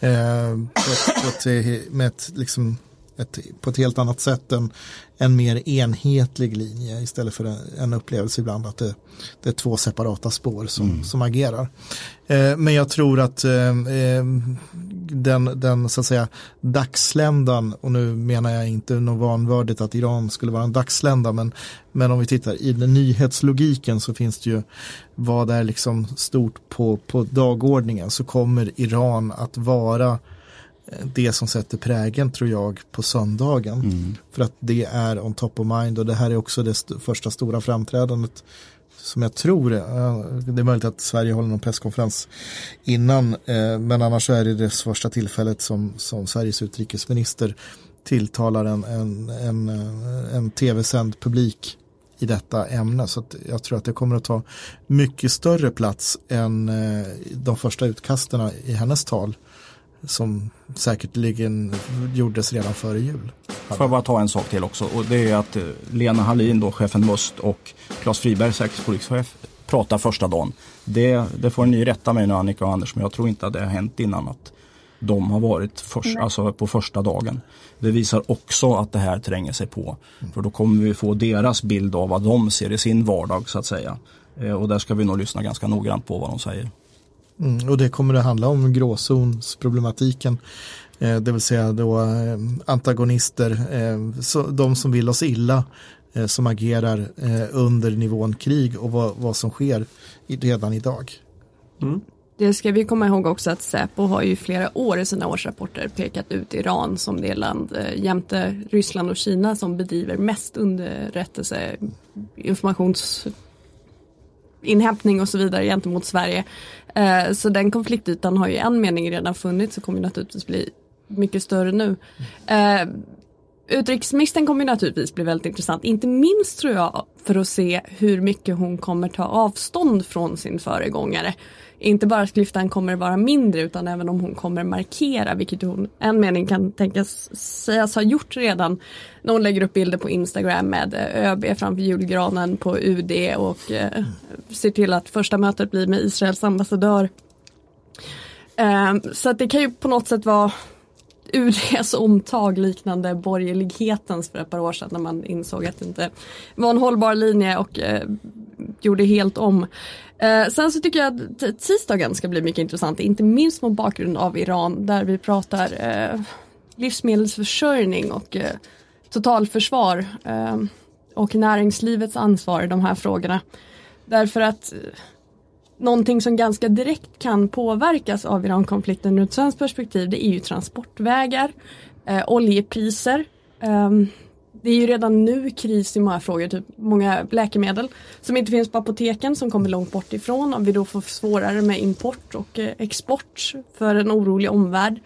Eh, på, på ett, med ett, liksom, ett, på ett helt annat sätt än en mer enhetlig linje istället för en, en upplevelse ibland att det, det, är två separata spår som, mm. som agerar. Eh, men jag tror att eh, eh, den, den så att säga dagsländan, och nu menar jag inte något vanvördigt att Iran skulle vara en dagslända, men, men om vi tittar i den nyhetslogiken så finns det ju vad är liksom stort på, på dagordningen så kommer Iran att vara det som sätter prägen tror jag på söndagen. Mm. För att det är on top of mind och det här är också det st första stora framträdandet som jag tror är, det är möjligt att Sverige håller någon presskonferens innan, eh, men annars är det det första tillfället som, som Sveriges utrikesminister tilltalar en, en, en, eh, en tv-sänd publik i detta ämne. Så jag tror att det kommer att ta mycket större plats än eh, de första utkasterna i hennes tal som säkerligen gjordes redan före jul. Får jag bara ta en sak till också och det är att eh, Lena Hallin, då, chefen MUST och Claes Friberg, säkerhetspolischef, pratar första dagen. Det, det får ni rätta mig nu Annika och Anders, men jag tror inte att det har hänt innan att de har varit först, alltså på första dagen. Det visar också att det här tränger sig på. För då kommer vi få deras bild av vad de ser i sin vardag så att säga. Eh, och där ska vi nog lyssna ganska noggrant på vad de säger. Mm, och det kommer att handla om gråzonsproblematiken. Eh, det vill säga då eh, antagonister, eh, så, de som vill oss illa, eh, som agerar eh, under nivån krig och vad, vad som sker i, redan idag. Mm. Det ska vi komma ihåg också att Säpo har ju flera år i sina årsrapporter pekat ut Iran som det land eh, jämte Ryssland och Kina som bedriver mest underrättelse informations inhämtning och så vidare gentemot Sverige. Eh, så den konfliktytan har ju en mening redan funnits och kommer naturligtvis bli mycket större nu. Eh, utrikesministern kommer naturligtvis bli väldigt intressant, inte minst tror jag för att se hur mycket hon kommer ta avstånd från sin föregångare inte bara att klyftan kommer vara mindre utan även om hon kommer markera, vilket hon en mening kan tänkas sägas ha gjort redan när hon lägger upp bilder på Instagram med eh, ÖB framför julgranen på UD och eh, ser till att första mötet blir med Israels ambassadör. Eh, så att det kan ju på något sätt vara UDs omtag liknande borgerlighetens för ett par år sedan när man insåg att det inte var en hållbar linje och eh, gjorde helt om. Eh, sen så tycker jag att tisdagen ska bli mycket intressant, inte minst mot bakgrund av Iran där vi pratar eh, livsmedelsförsörjning och eh, totalförsvar eh, och näringslivets ansvar i de här frågorna. Därför att eh, någonting som ganska direkt kan påverkas av Irankonflikten ur ett svenskt perspektiv det är ju transportvägar, eh, oljepriser. Eh, det är ju redan nu kris i många frågor, typ många läkemedel som inte finns på apoteken som kommer långt bort ifrån. Om vi då får svårare med import och eh, export för en orolig omvärld.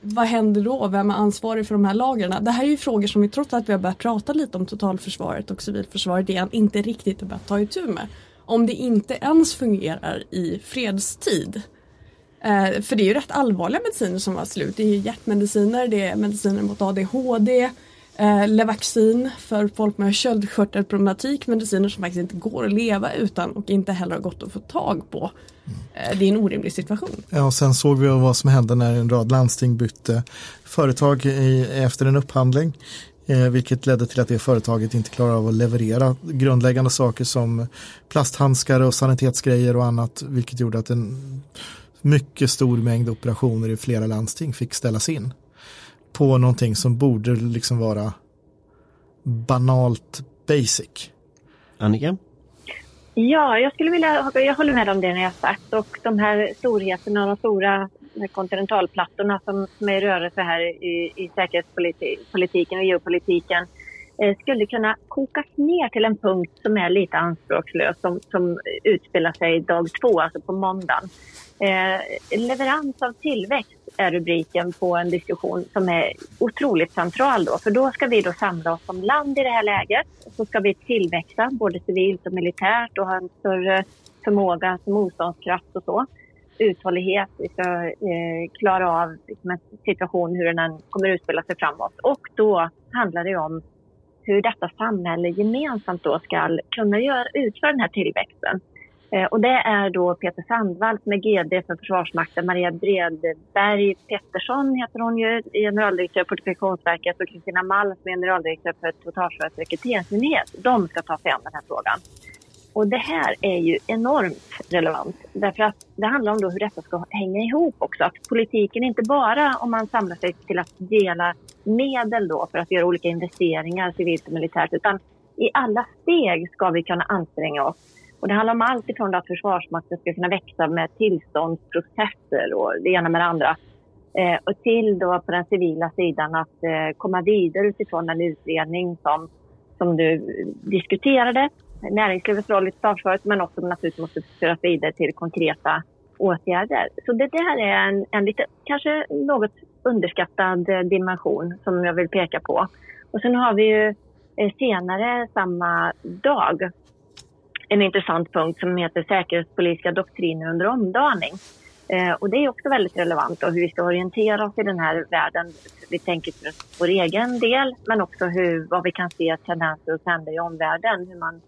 Vad händer då? Vem är ansvarig för de här lagren? Det här är ju frågor som vi trots att vi har börjat prata lite om totalförsvaret och civilförsvaret igen inte riktigt har börjat ta itu med. Om det inte ens fungerar i fredstid. Eh, för det är ju rätt allvarliga mediciner som var slut. Det är hjärtmediciner, det är mediciner mot ADHD, eh, Levaxin för folk med köldskörtelproblematik, mediciner som faktiskt inte går att leva utan och inte heller har gått att få tag på. Eh, det är en orimlig situation. Ja, och sen såg vi vad som hände när en rad landsting bytte företag i, efter en upphandling. Eh, vilket ledde till att det företaget inte klarar av att leverera grundläggande saker som plasthandskar och sanitetsgrejer och annat. Vilket gjorde att en mycket stor mängd operationer i flera landsting fick ställas in på någonting som borde liksom vara banalt basic. Annika? Ja, jag skulle vilja, jag håller med om det ni har sagt och de här storheterna och de stora kontinentalplattorna som, som är i rörelse här i, i säkerhetspolitiken och geopolitiken eh, skulle kunna kokas ner till en punkt som är lite anspråkslös som, som utspelar sig dag två, alltså på måndagen. Eh, leverans av tillväxt är rubriken på en diskussion som är otroligt central då. För då ska vi då samla oss som land i det här läget. Så ska vi tillväxa både civilt och militärt och ha en större förmåga till motståndskraft och så. Uthållighet, vi ska eh, klara av liksom, en situation hur den kommer utspela sig framåt. Och då handlar det om hur detta samhälle gemensamt då ska kunna göra, utföra den här tillväxten. Eh, och det är då Peter Sandvall som är GD för Försvarsmakten, Maria Bredberg Pettersson heter hon ju, generaldirektör på Fortifikationsverket och Kristina Malm som är generaldirektör för Totalförsvarets rekryteringsmyndighet. De ska ta sig an den här frågan. Och det här är ju enormt relevant därför att det handlar om då hur detta ska hänga ihop också. Att politiken inte bara om man samlar sig till att dela medel då för att göra olika investeringar civilt och militärt utan i alla steg ska vi kunna anstränga oss. Och det handlar om allt ifrån att Försvarsmakten ska kunna växa med tillståndsprocesser och det ena med det andra. Eh, och till då på den civila sidan att eh, komma vidare utifrån den utredning som, som du diskuterade näringslivets roll i totalförsvaret men också naturligtvis måste föras vidare till konkreta åtgärder. Så det där är en, en lite, kanske något underskattad eh, dimension som jag vill peka på. Och sen har vi ju eh, senare samma dag en intressant punkt som heter säkerhetspolitiska doktriner under omdaning. Eh, och det är också väldigt relevant och hur vi ska orientera oss i den här världen. Vi tänker på vår egen del men också hur, vad vi kan se tendenser och trender i omvärlden. Hur man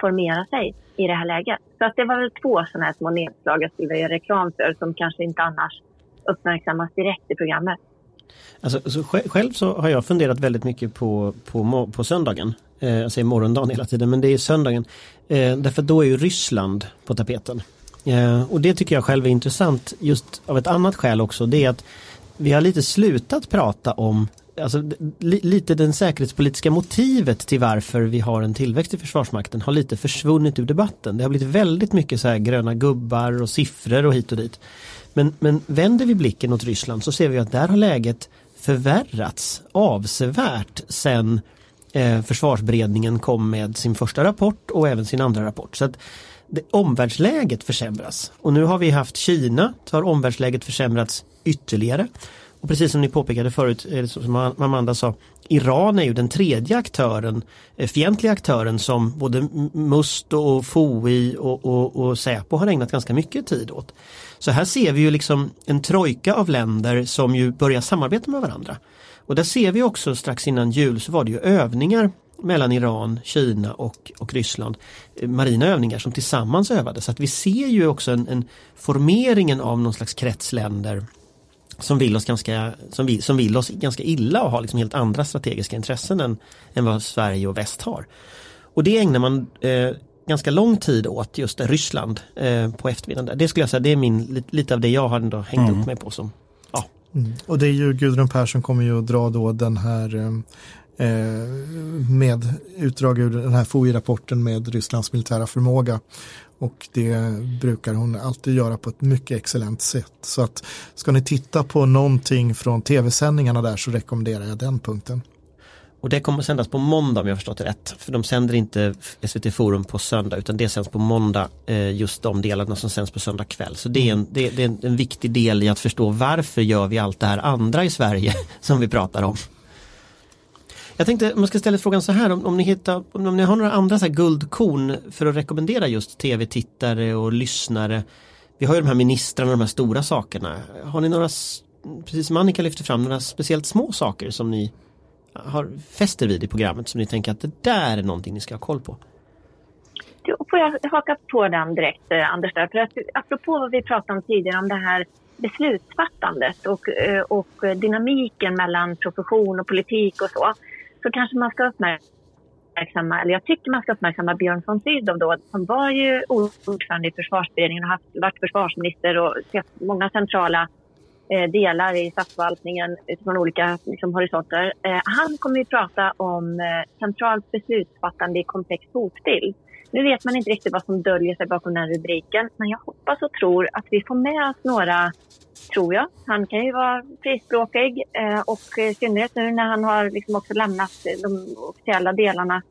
formera sig i det här läget. Så att det var väl två sådana här små nedslag jag skulle göra reklam för som kanske inte annars uppmärksammas direkt i programmet. Alltså, så själv så har jag funderat väldigt mycket på, på, på söndagen. Eh, jag säger morgondagen hela tiden men det är söndagen. Eh, därför då är ju Ryssland på tapeten. Eh, och det tycker jag själv är intressant just av ett annat skäl också. Det är att vi har lite slutat prata om alltså, li, lite den säkerhetspolitiska motivet till varför vi har en tillväxt i Försvarsmakten har lite försvunnit ur debatten. Det har blivit väldigt mycket så här gröna gubbar och siffror och hit och dit. Men, men vänder vi blicken åt Ryssland så ser vi att där har läget förvärrats avsevärt sen eh, försvarsberedningen kom med sin första rapport och även sin andra rapport. Så att det, omvärldsläget försämras. Och nu har vi haft Kina, så har omvärldsläget försämrats ytterligare. Och precis som ni påpekade förut, eh, som Amanda sa, Iran är ju den tredje aktören, eh, fientliga aktören som både Must och FOI och, och, och Säpo har ägnat ganska mycket tid åt. Så här ser vi ju liksom en trojka av länder som ju börjar samarbeta med varandra. Och där ser vi också strax innan jul så var det ju övningar mellan Iran, Kina och, och Ryssland. Eh, marina övningar som tillsammans övade så att vi ser ju också en, en formeringen av någon slags kretsländer som vill oss ganska, som vill, som vill oss ganska illa och har liksom helt andra strategiska intressen än, än vad Sverige och väst har. Och det ägnar man eh, ganska lång tid åt just Ryssland eh, på eftermiddagen. Det skulle jag säga, det är min, lite av det jag har ändå hängt mm. upp mig på som ja. Mm. Och det är ju Gudrun Persson kommer ju att dra då den här eh, eh med utdrag ur den här FOI-rapporten med Rysslands militära förmåga och det brukar hon alltid göra på ett mycket excellent sätt. Så att ska ni titta på någonting från tv-sändningarna där så rekommenderar jag den punkten. Och det kommer sändas på måndag om jag förstått det rätt. För de sänder inte SVT Forum på söndag utan det sänds på måndag eh, just de delarna som sänds på söndag kväll. Så det är, en, det, det är en viktig del i att förstå varför gör vi allt det här andra i Sverige som vi pratar om. Jag tänkte, man ska ställa frågan så här, om, om, ni, hittar, om ni har några andra så här guldkorn för att rekommendera just tv-tittare och lyssnare. Vi har ju de här ministrarna de här stora sakerna. Har ni några, precis som Annika lyfter fram, några speciellt små saker som ni har fäster vid i programmet som ni tänker att det där är någonting ni ska ha koll på? Då får jag haka på den direkt eh, Anders. Där. För att, apropå vad vi pratade om tidigare om det här beslutsfattandet och, eh, och dynamiken mellan profession och politik och så så kanske man ska uppmärksamma, eller jag tycker man ska uppmärksamma Björn von Sydow då, som var ju ordförande i försvarsberedningen och haft, varit försvarsminister och sett många centrala eh, delar i statsförvaltningen utifrån olika liksom, horisonter. Eh, han kommer ju prata om eh, centralt beslutsfattande i komplex hotbild. Nu vet man inte riktigt vad som döljer sig bakom den rubriken, men jag hoppas och tror att vi får med oss några tror jag. Han kan ju vara frispråkig eh, och i synnerhet nu när han har liksom också lämnat de officiella delarna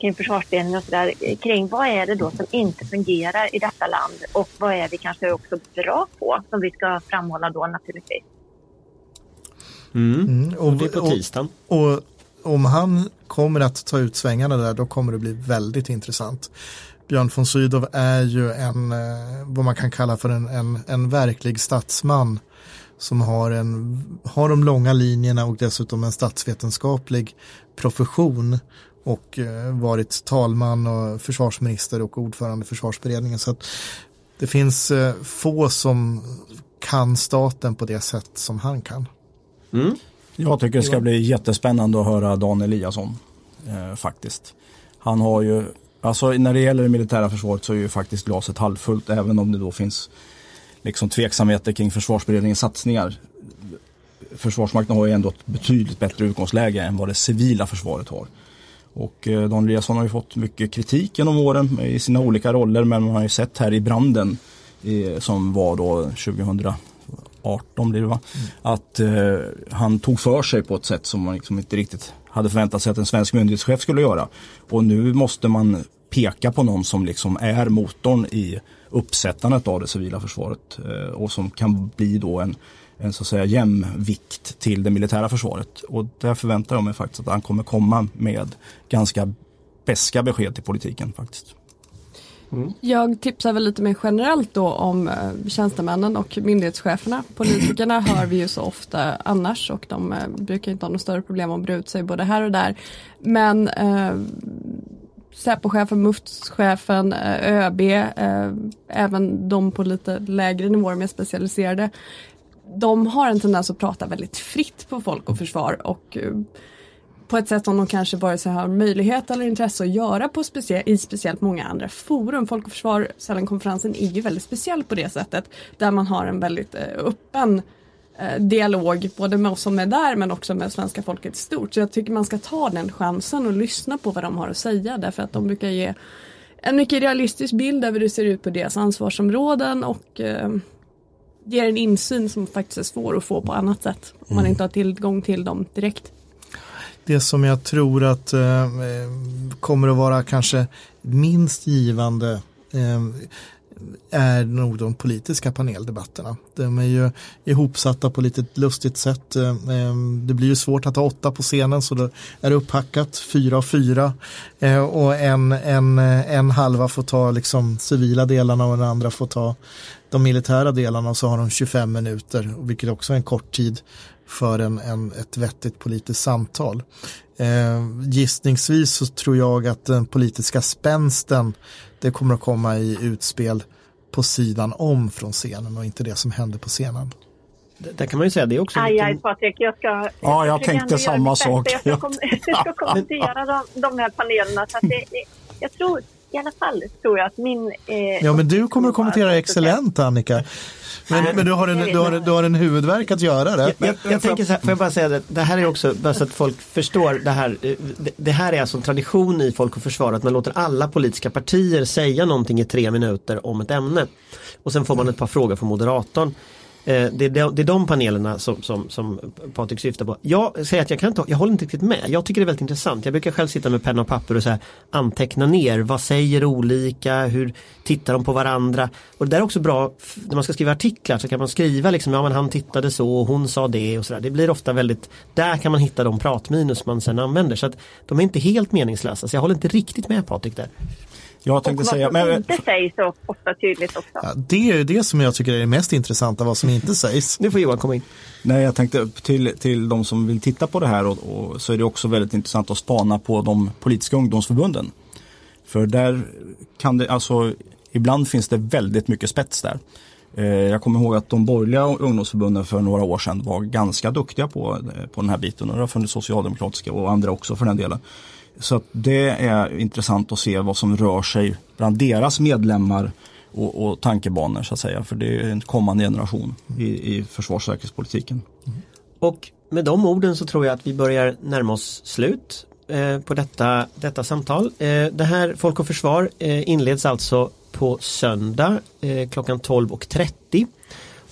kring försvarsberedningen och sådär kring vad är det då som inte fungerar i detta land och vad är vi kanske också bra på som vi ska framhålla då naturligtvis. Mm. Mm. Och, det är på tisdagen. Och, och, om han kommer att ta ut svängarna där då kommer det bli väldigt intressant. Björn von Sydow är ju en, eh, vad man kan kalla för en, en, en verklig statsman som har, en, har de långa linjerna och dessutom en statsvetenskaplig profession och eh, varit talman och försvarsminister och ordförande i försvarsberedningen. Så att det finns eh, få som kan staten på det sätt som han kan. Mm. Jag tycker det ska bli jättespännande att höra Dan Eliasson eh, faktiskt. Han har ju, alltså när det gäller det militära försvaret så är ju faktiskt glaset halvfullt även om det då finns liksom tveksamheter kring försvarsberedningens satsningar. Försvarsmakten har ju ändå ett betydligt bättre utgångsläge än vad det civila försvaret har. Och eh, Dan Eliasson har ju fått mycket kritik genom åren i sina olika roller men man har ju sett här i branden som var då 2018 blir det va? Mm. Att eh, han tog för sig på ett sätt som man liksom inte riktigt hade förväntat sig att en svensk myndighetschef skulle göra. Och nu måste man peka på någon som liksom är motorn i uppsättandet av det civila försvaret eh, och som kan bli då en, en så att säga jämvikt till det militära försvaret. Och där förväntar jag mig faktiskt att han kommer komma med ganska beska besked till politiken faktiskt. Mm. Jag tipsar väl lite mer generellt då om eh, tjänstemännen och myndighetscheferna. Politikerna hör vi ju så ofta annars och de eh, brukar inte ha något större problem att bre ut sig både här och där. Men eh, Säpochefen, MUFT-chefen, eh, ÖB, eh, även de på lite lägre nivåer, mer specialiserade. De har en tendens att prata väldigt fritt på folk och försvar och på ett sätt som de kanske vare sig har möjlighet eller intresse att göra på specie i speciellt många andra forum. Folk och försvar, Sälenkonferensen är ju väldigt speciell på det sättet där man har en väldigt öppen Eh, dialog både med oss som är där men också med svenska folket i stort. Så jag tycker man ska ta den chansen och lyssna på vad de har att säga därför att de brukar ge en mycket realistisk bild över hur det ser ut på deras ansvarsområden och eh, ger en insyn som faktiskt är svår att få på annat sätt om man mm. inte har tillgång till dem direkt. Det som jag tror att eh, eh, kommer att vara kanske minst givande eh, är nog de politiska paneldebatterna. De är ju ihopsatta på lite lustigt sätt. Eh, eh, det blir ju svårt att ha åtta på scenen så det är upphackat fyra och fyra och en, en, en halva får ta liksom civila delarna och den andra får ta de militära delarna och så har de 25 minuter vilket också är en kort tid för en, en, ett vettigt politiskt samtal. Eh, gissningsvis så tror jag att den politiska spänsten det kommer att komma i utspel på sidan om från scenen och inte det som händer på scenen. Där kan man ju säga det också. Aj, aj Patrik, jag ska... Ja, jag tänkte samma sak. Jag ska, kom, jag ska kommentera de, de här panelerna. Så det, det, jag tror, i alla fall tror jag att min... Eh, ja, men du kommer att kommentera excellent Annika. Men, men du, har en, du, har, du har en huvudvärk att göra det. Jag, jag, jag tänker så här, får jag bara säga det, det här är också, bara så att folk förstår, det här, det, det här är alltså en tradition i Folk och Försvar att man låter alla politiska partier säga någonting i tre minuter om ett ämne. Och sen får man ett par frågor från moderatorn. Eh, det, det, de, det är de panelerna som, som, som Patrik syftar på. Jag säger att jag, kan inte, jag håller inte riktigt med. Jag tycker det är väldigt intressant. Jag brukar själv sitta med penna och papper och så här, anteckna ner. Vad säger olika? Hur tittar de på varandra? Och det där är också bra när man ska skriva artiklar så kan man skriva liksom, ja men han tittade så och hon sa det och sådär. Det blir ofta väldigt, där kan man hitta de pratminus man sen använder. Så att de är inte helt meningslösa. Så jag håller inte riktigt med Patrik där. Jag tänkte och vad säga, men... inte sägs så ofta tydligt också. Ja, det är det som jag tycker är det mest intressanta, vad som inte sägs. Nu får Johan komma in. Nej, jag tänkte till, till de som vill titta på det här och, och, så är det också väldigt intressant att spana på de politiska ungdomsförbunden. För där kan det, alltså ibland finns det väldigt mycket spets där. Eh, jag kommer ihåg att de borgerliga ungdomsförbunden för några år sedan var ganska duktiga på, eh, på den här biten och det har funnits socialdemokratiska och andra också för den delen. Så det är intressant att se vad som rör sig bland deras medlemmar och, och tankebanor så att säga. För det är en kommande generation i, i försvars och säkerhetspolitiken. Mm. Och med de orden så tror jag att vi börjar närma oss slut eh, på detta, detta samtal. Eh, det här Folk och Försvar eh, inleds alltså på söndag eh, klockan 12.30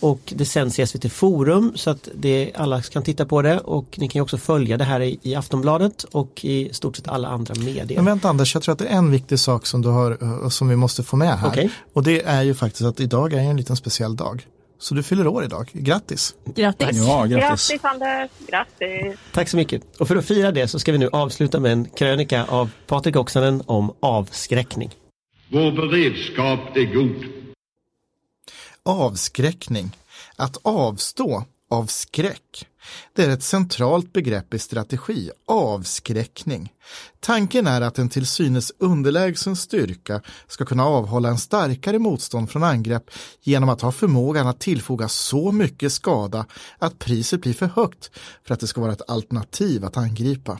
och det sänds i SVT Forum så att det, alla kan titta på det och ni kan också följa det här i, i Aftonbladet och i stort sett alla andra medier. Men vänta Anders, jag tror att det är en viktig sak som du har eh, som vi måste få med här. Okay. Och det är ju faktiskt att idag är en liten speciell dag. Så du fyller år idag. Grattis! Grattis! Ja, grattis. grattis Anders! Grattis! Tack så mycket! Och för att fira det så ska vi nu avsluta med en krönika av Patrik Oksanen om avskräckning. Vår beredskap är god avskräckning. Att avstå av skräck. Det är ett centralt begrepp i strategi, avskräckning. Tanken är att en till synes underlägsen styrka ska kunna avhålla en starkare motstånd från angrepp genom att ha förmågan att tillfoga så mycket skada att priset blir för högt för att det ska vara ett alternativ att angripa.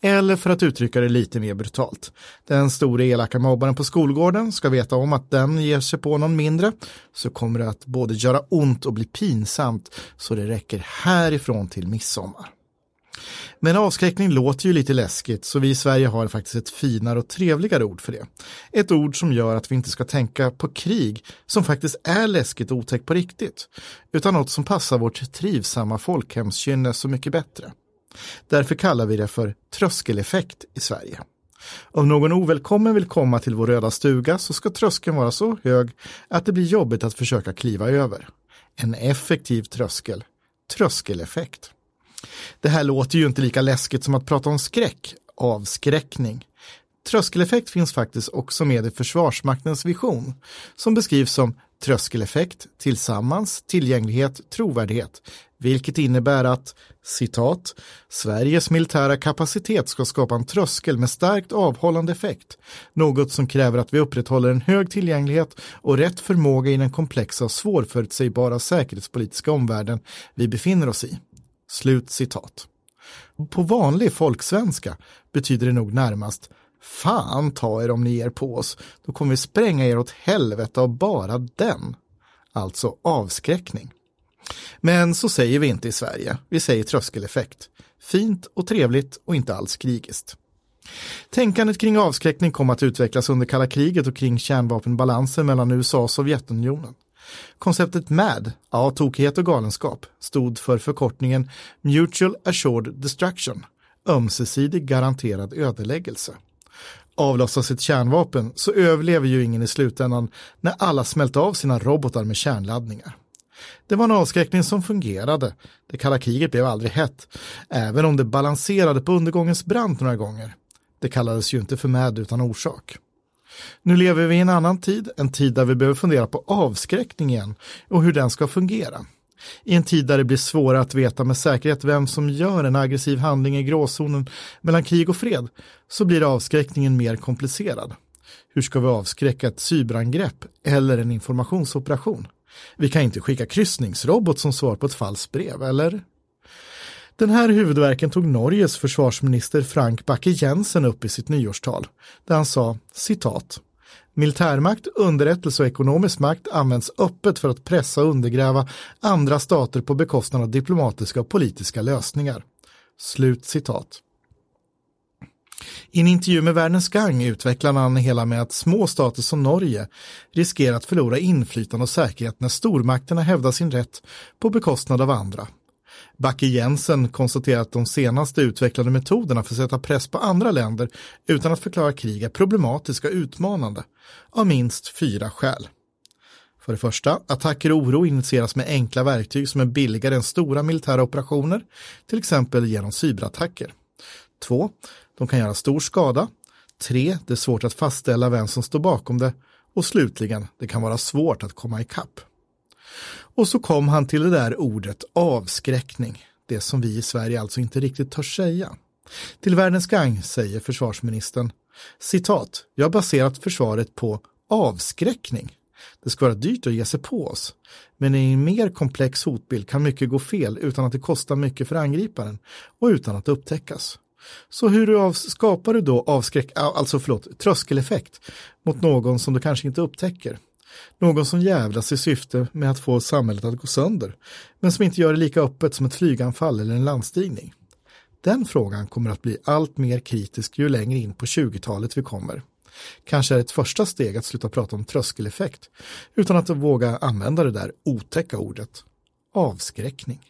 Eller för att uttrycka det lite mer brutalt. Den stora elaka mobbaren på skolgården ska veta om att den ger sig på någon mindre så kommer det att både göra ont och bli pinsamt så det räcker härifrån till midsommar. Men avskräckning låter ju lite läskigt så vi i Sverige har faktiskt ett finare och trevligare ord för det. Ett ord som gör att vi inte ska tänka på krig som faktiskt är läskigt och otäckt på riktigt utan något som passar vårt trivsamma folkhemskynne så mycket bättre. Därför kallar vi det för tröskeleffekt i Sverige. Om någon ovälkommen vill komma till vår röda stuga så ska tröskeln vara så hög att det blir jobbigt att försöka kliva över. En effektiv tröskel, tröskeleffekt. Det här låter ju inte lika läskigt som att prata om skräck, avskräckning. Tröskeleffekt finns faktiskt också med i Försvarsmaktens vision som beskrivs som tröskeleffekt tillsammans, tillgänglighet, trovärdighet, vilket innebär att citat, Sveriges militära kapacitet ska skapa en tröskel med starkt avhållande effekt, något som kräver att vi upprätthåller en hög tillgänglighet och rätt förmåga i den komplexa och svårförutsägbara säkerhetspolitiska omvärlden vi befinner oss i. Slut citat. På vanlig folksvenska betyder det nog närmast Fan ta er om ni ger på oss, då kommer vi spränga er åt helvete av bara den. Alltså avskräckning. Men så säger vi inte i Sverige, vi säger tröskeleffekt. Fint och trevligt och inte alls krigiskt. Tänkandet kring avskräckning kom att utvecklas under kalla kriget och kring kärnvapenbalansen mellan USA och Sovjetunionen. Konceptet MAD, ja tokighet och galenskap, stod för förkortningen Mutual Assured Destruction, ömsesidig garanterad ödeläggelse. Avlossas ett kärnvapen så överlever ju ingen i slutändan när alla smält av sina robotar med kärnladdningar. Det var en avskräckning som fungerade. Det kalla kriget blev aldrig hett, även om det balanserade på undergångens brant några gånger. Det kallades ju inte för med utan orsak. Nu lever vi i en annan tid, en tid där vi behöver fundera på avskräckning igen och hur den ska fungera. I en tid där det blir svårare att veta med säkerhet vem som gör en aggressiv handling i gråzonen mellan krig och fred så blir avskräckningen mer komplicerad. Hur ska vi avskräcka ett cyberangrepp eller en informationsoperation? Vi kan inte skicka kryssningsrobot som svar på ett falskt brev, eller? Den här huvudverken tog Norges försvarsminister Frank Bakke-Jensen upp i sitt nyårstal, där han sa citat Militärmakt, underrättelse och ekonomisk makt används öppet för att pressa och undergräva andra stater på bekostnad av diplomatiska och politiska lösningar. Slut citat. I en intervju med Världens Gang utvecklar han hela med att små stater som Norge riskerar att förlora inflytande och säkerhet när stormakterna hävdar sin rätt på bekostnad av andra. Backe Jensen konstaterar att de senaste utvecklade metoderna för att sätta press på andra länder utan att förklara krig är problematiska och utmanande av minst fyra skäl. För det första, attacker och oro initieras med enkla verktyg som är billigare än stora militära operationer, till exempel genom cyberattacker. Två, de kan göra stor skada. 3. det är svårt att fastställa vem som står bakom det. Och slutligen, det kan vara svårt att komma ikapp. Och så kom han till det där ordet avskräckning, det som vi i Sverige alltså inte riktigt törs säga. Till Världens gang säger försvarsministern, citat, jag har baserat försvaret på avskräckning. Det ska vara dyrt att ge sig på oss. Men i en mer komplex hotbild kan mycket gå fel utan att det kostar mycket för angriparen och utan att upptäckas. Så hur skapar du då avskräck, alltså förlåt, tröskeleffekt mot någon som du kanske inte upptäcker? Någon som jävlas i syfte med att få samhället att gå sönder, men som inte gör det lika öppet som ett flyganfall eller en landstigning. Den frågan kommer att bli allt mer kritisk ju längre in på 20-talet vi kommer. Kanske är ett första steg att sluta prata om tröskeleffekt, utan att våga använda det där otäcka ordet avskräckning.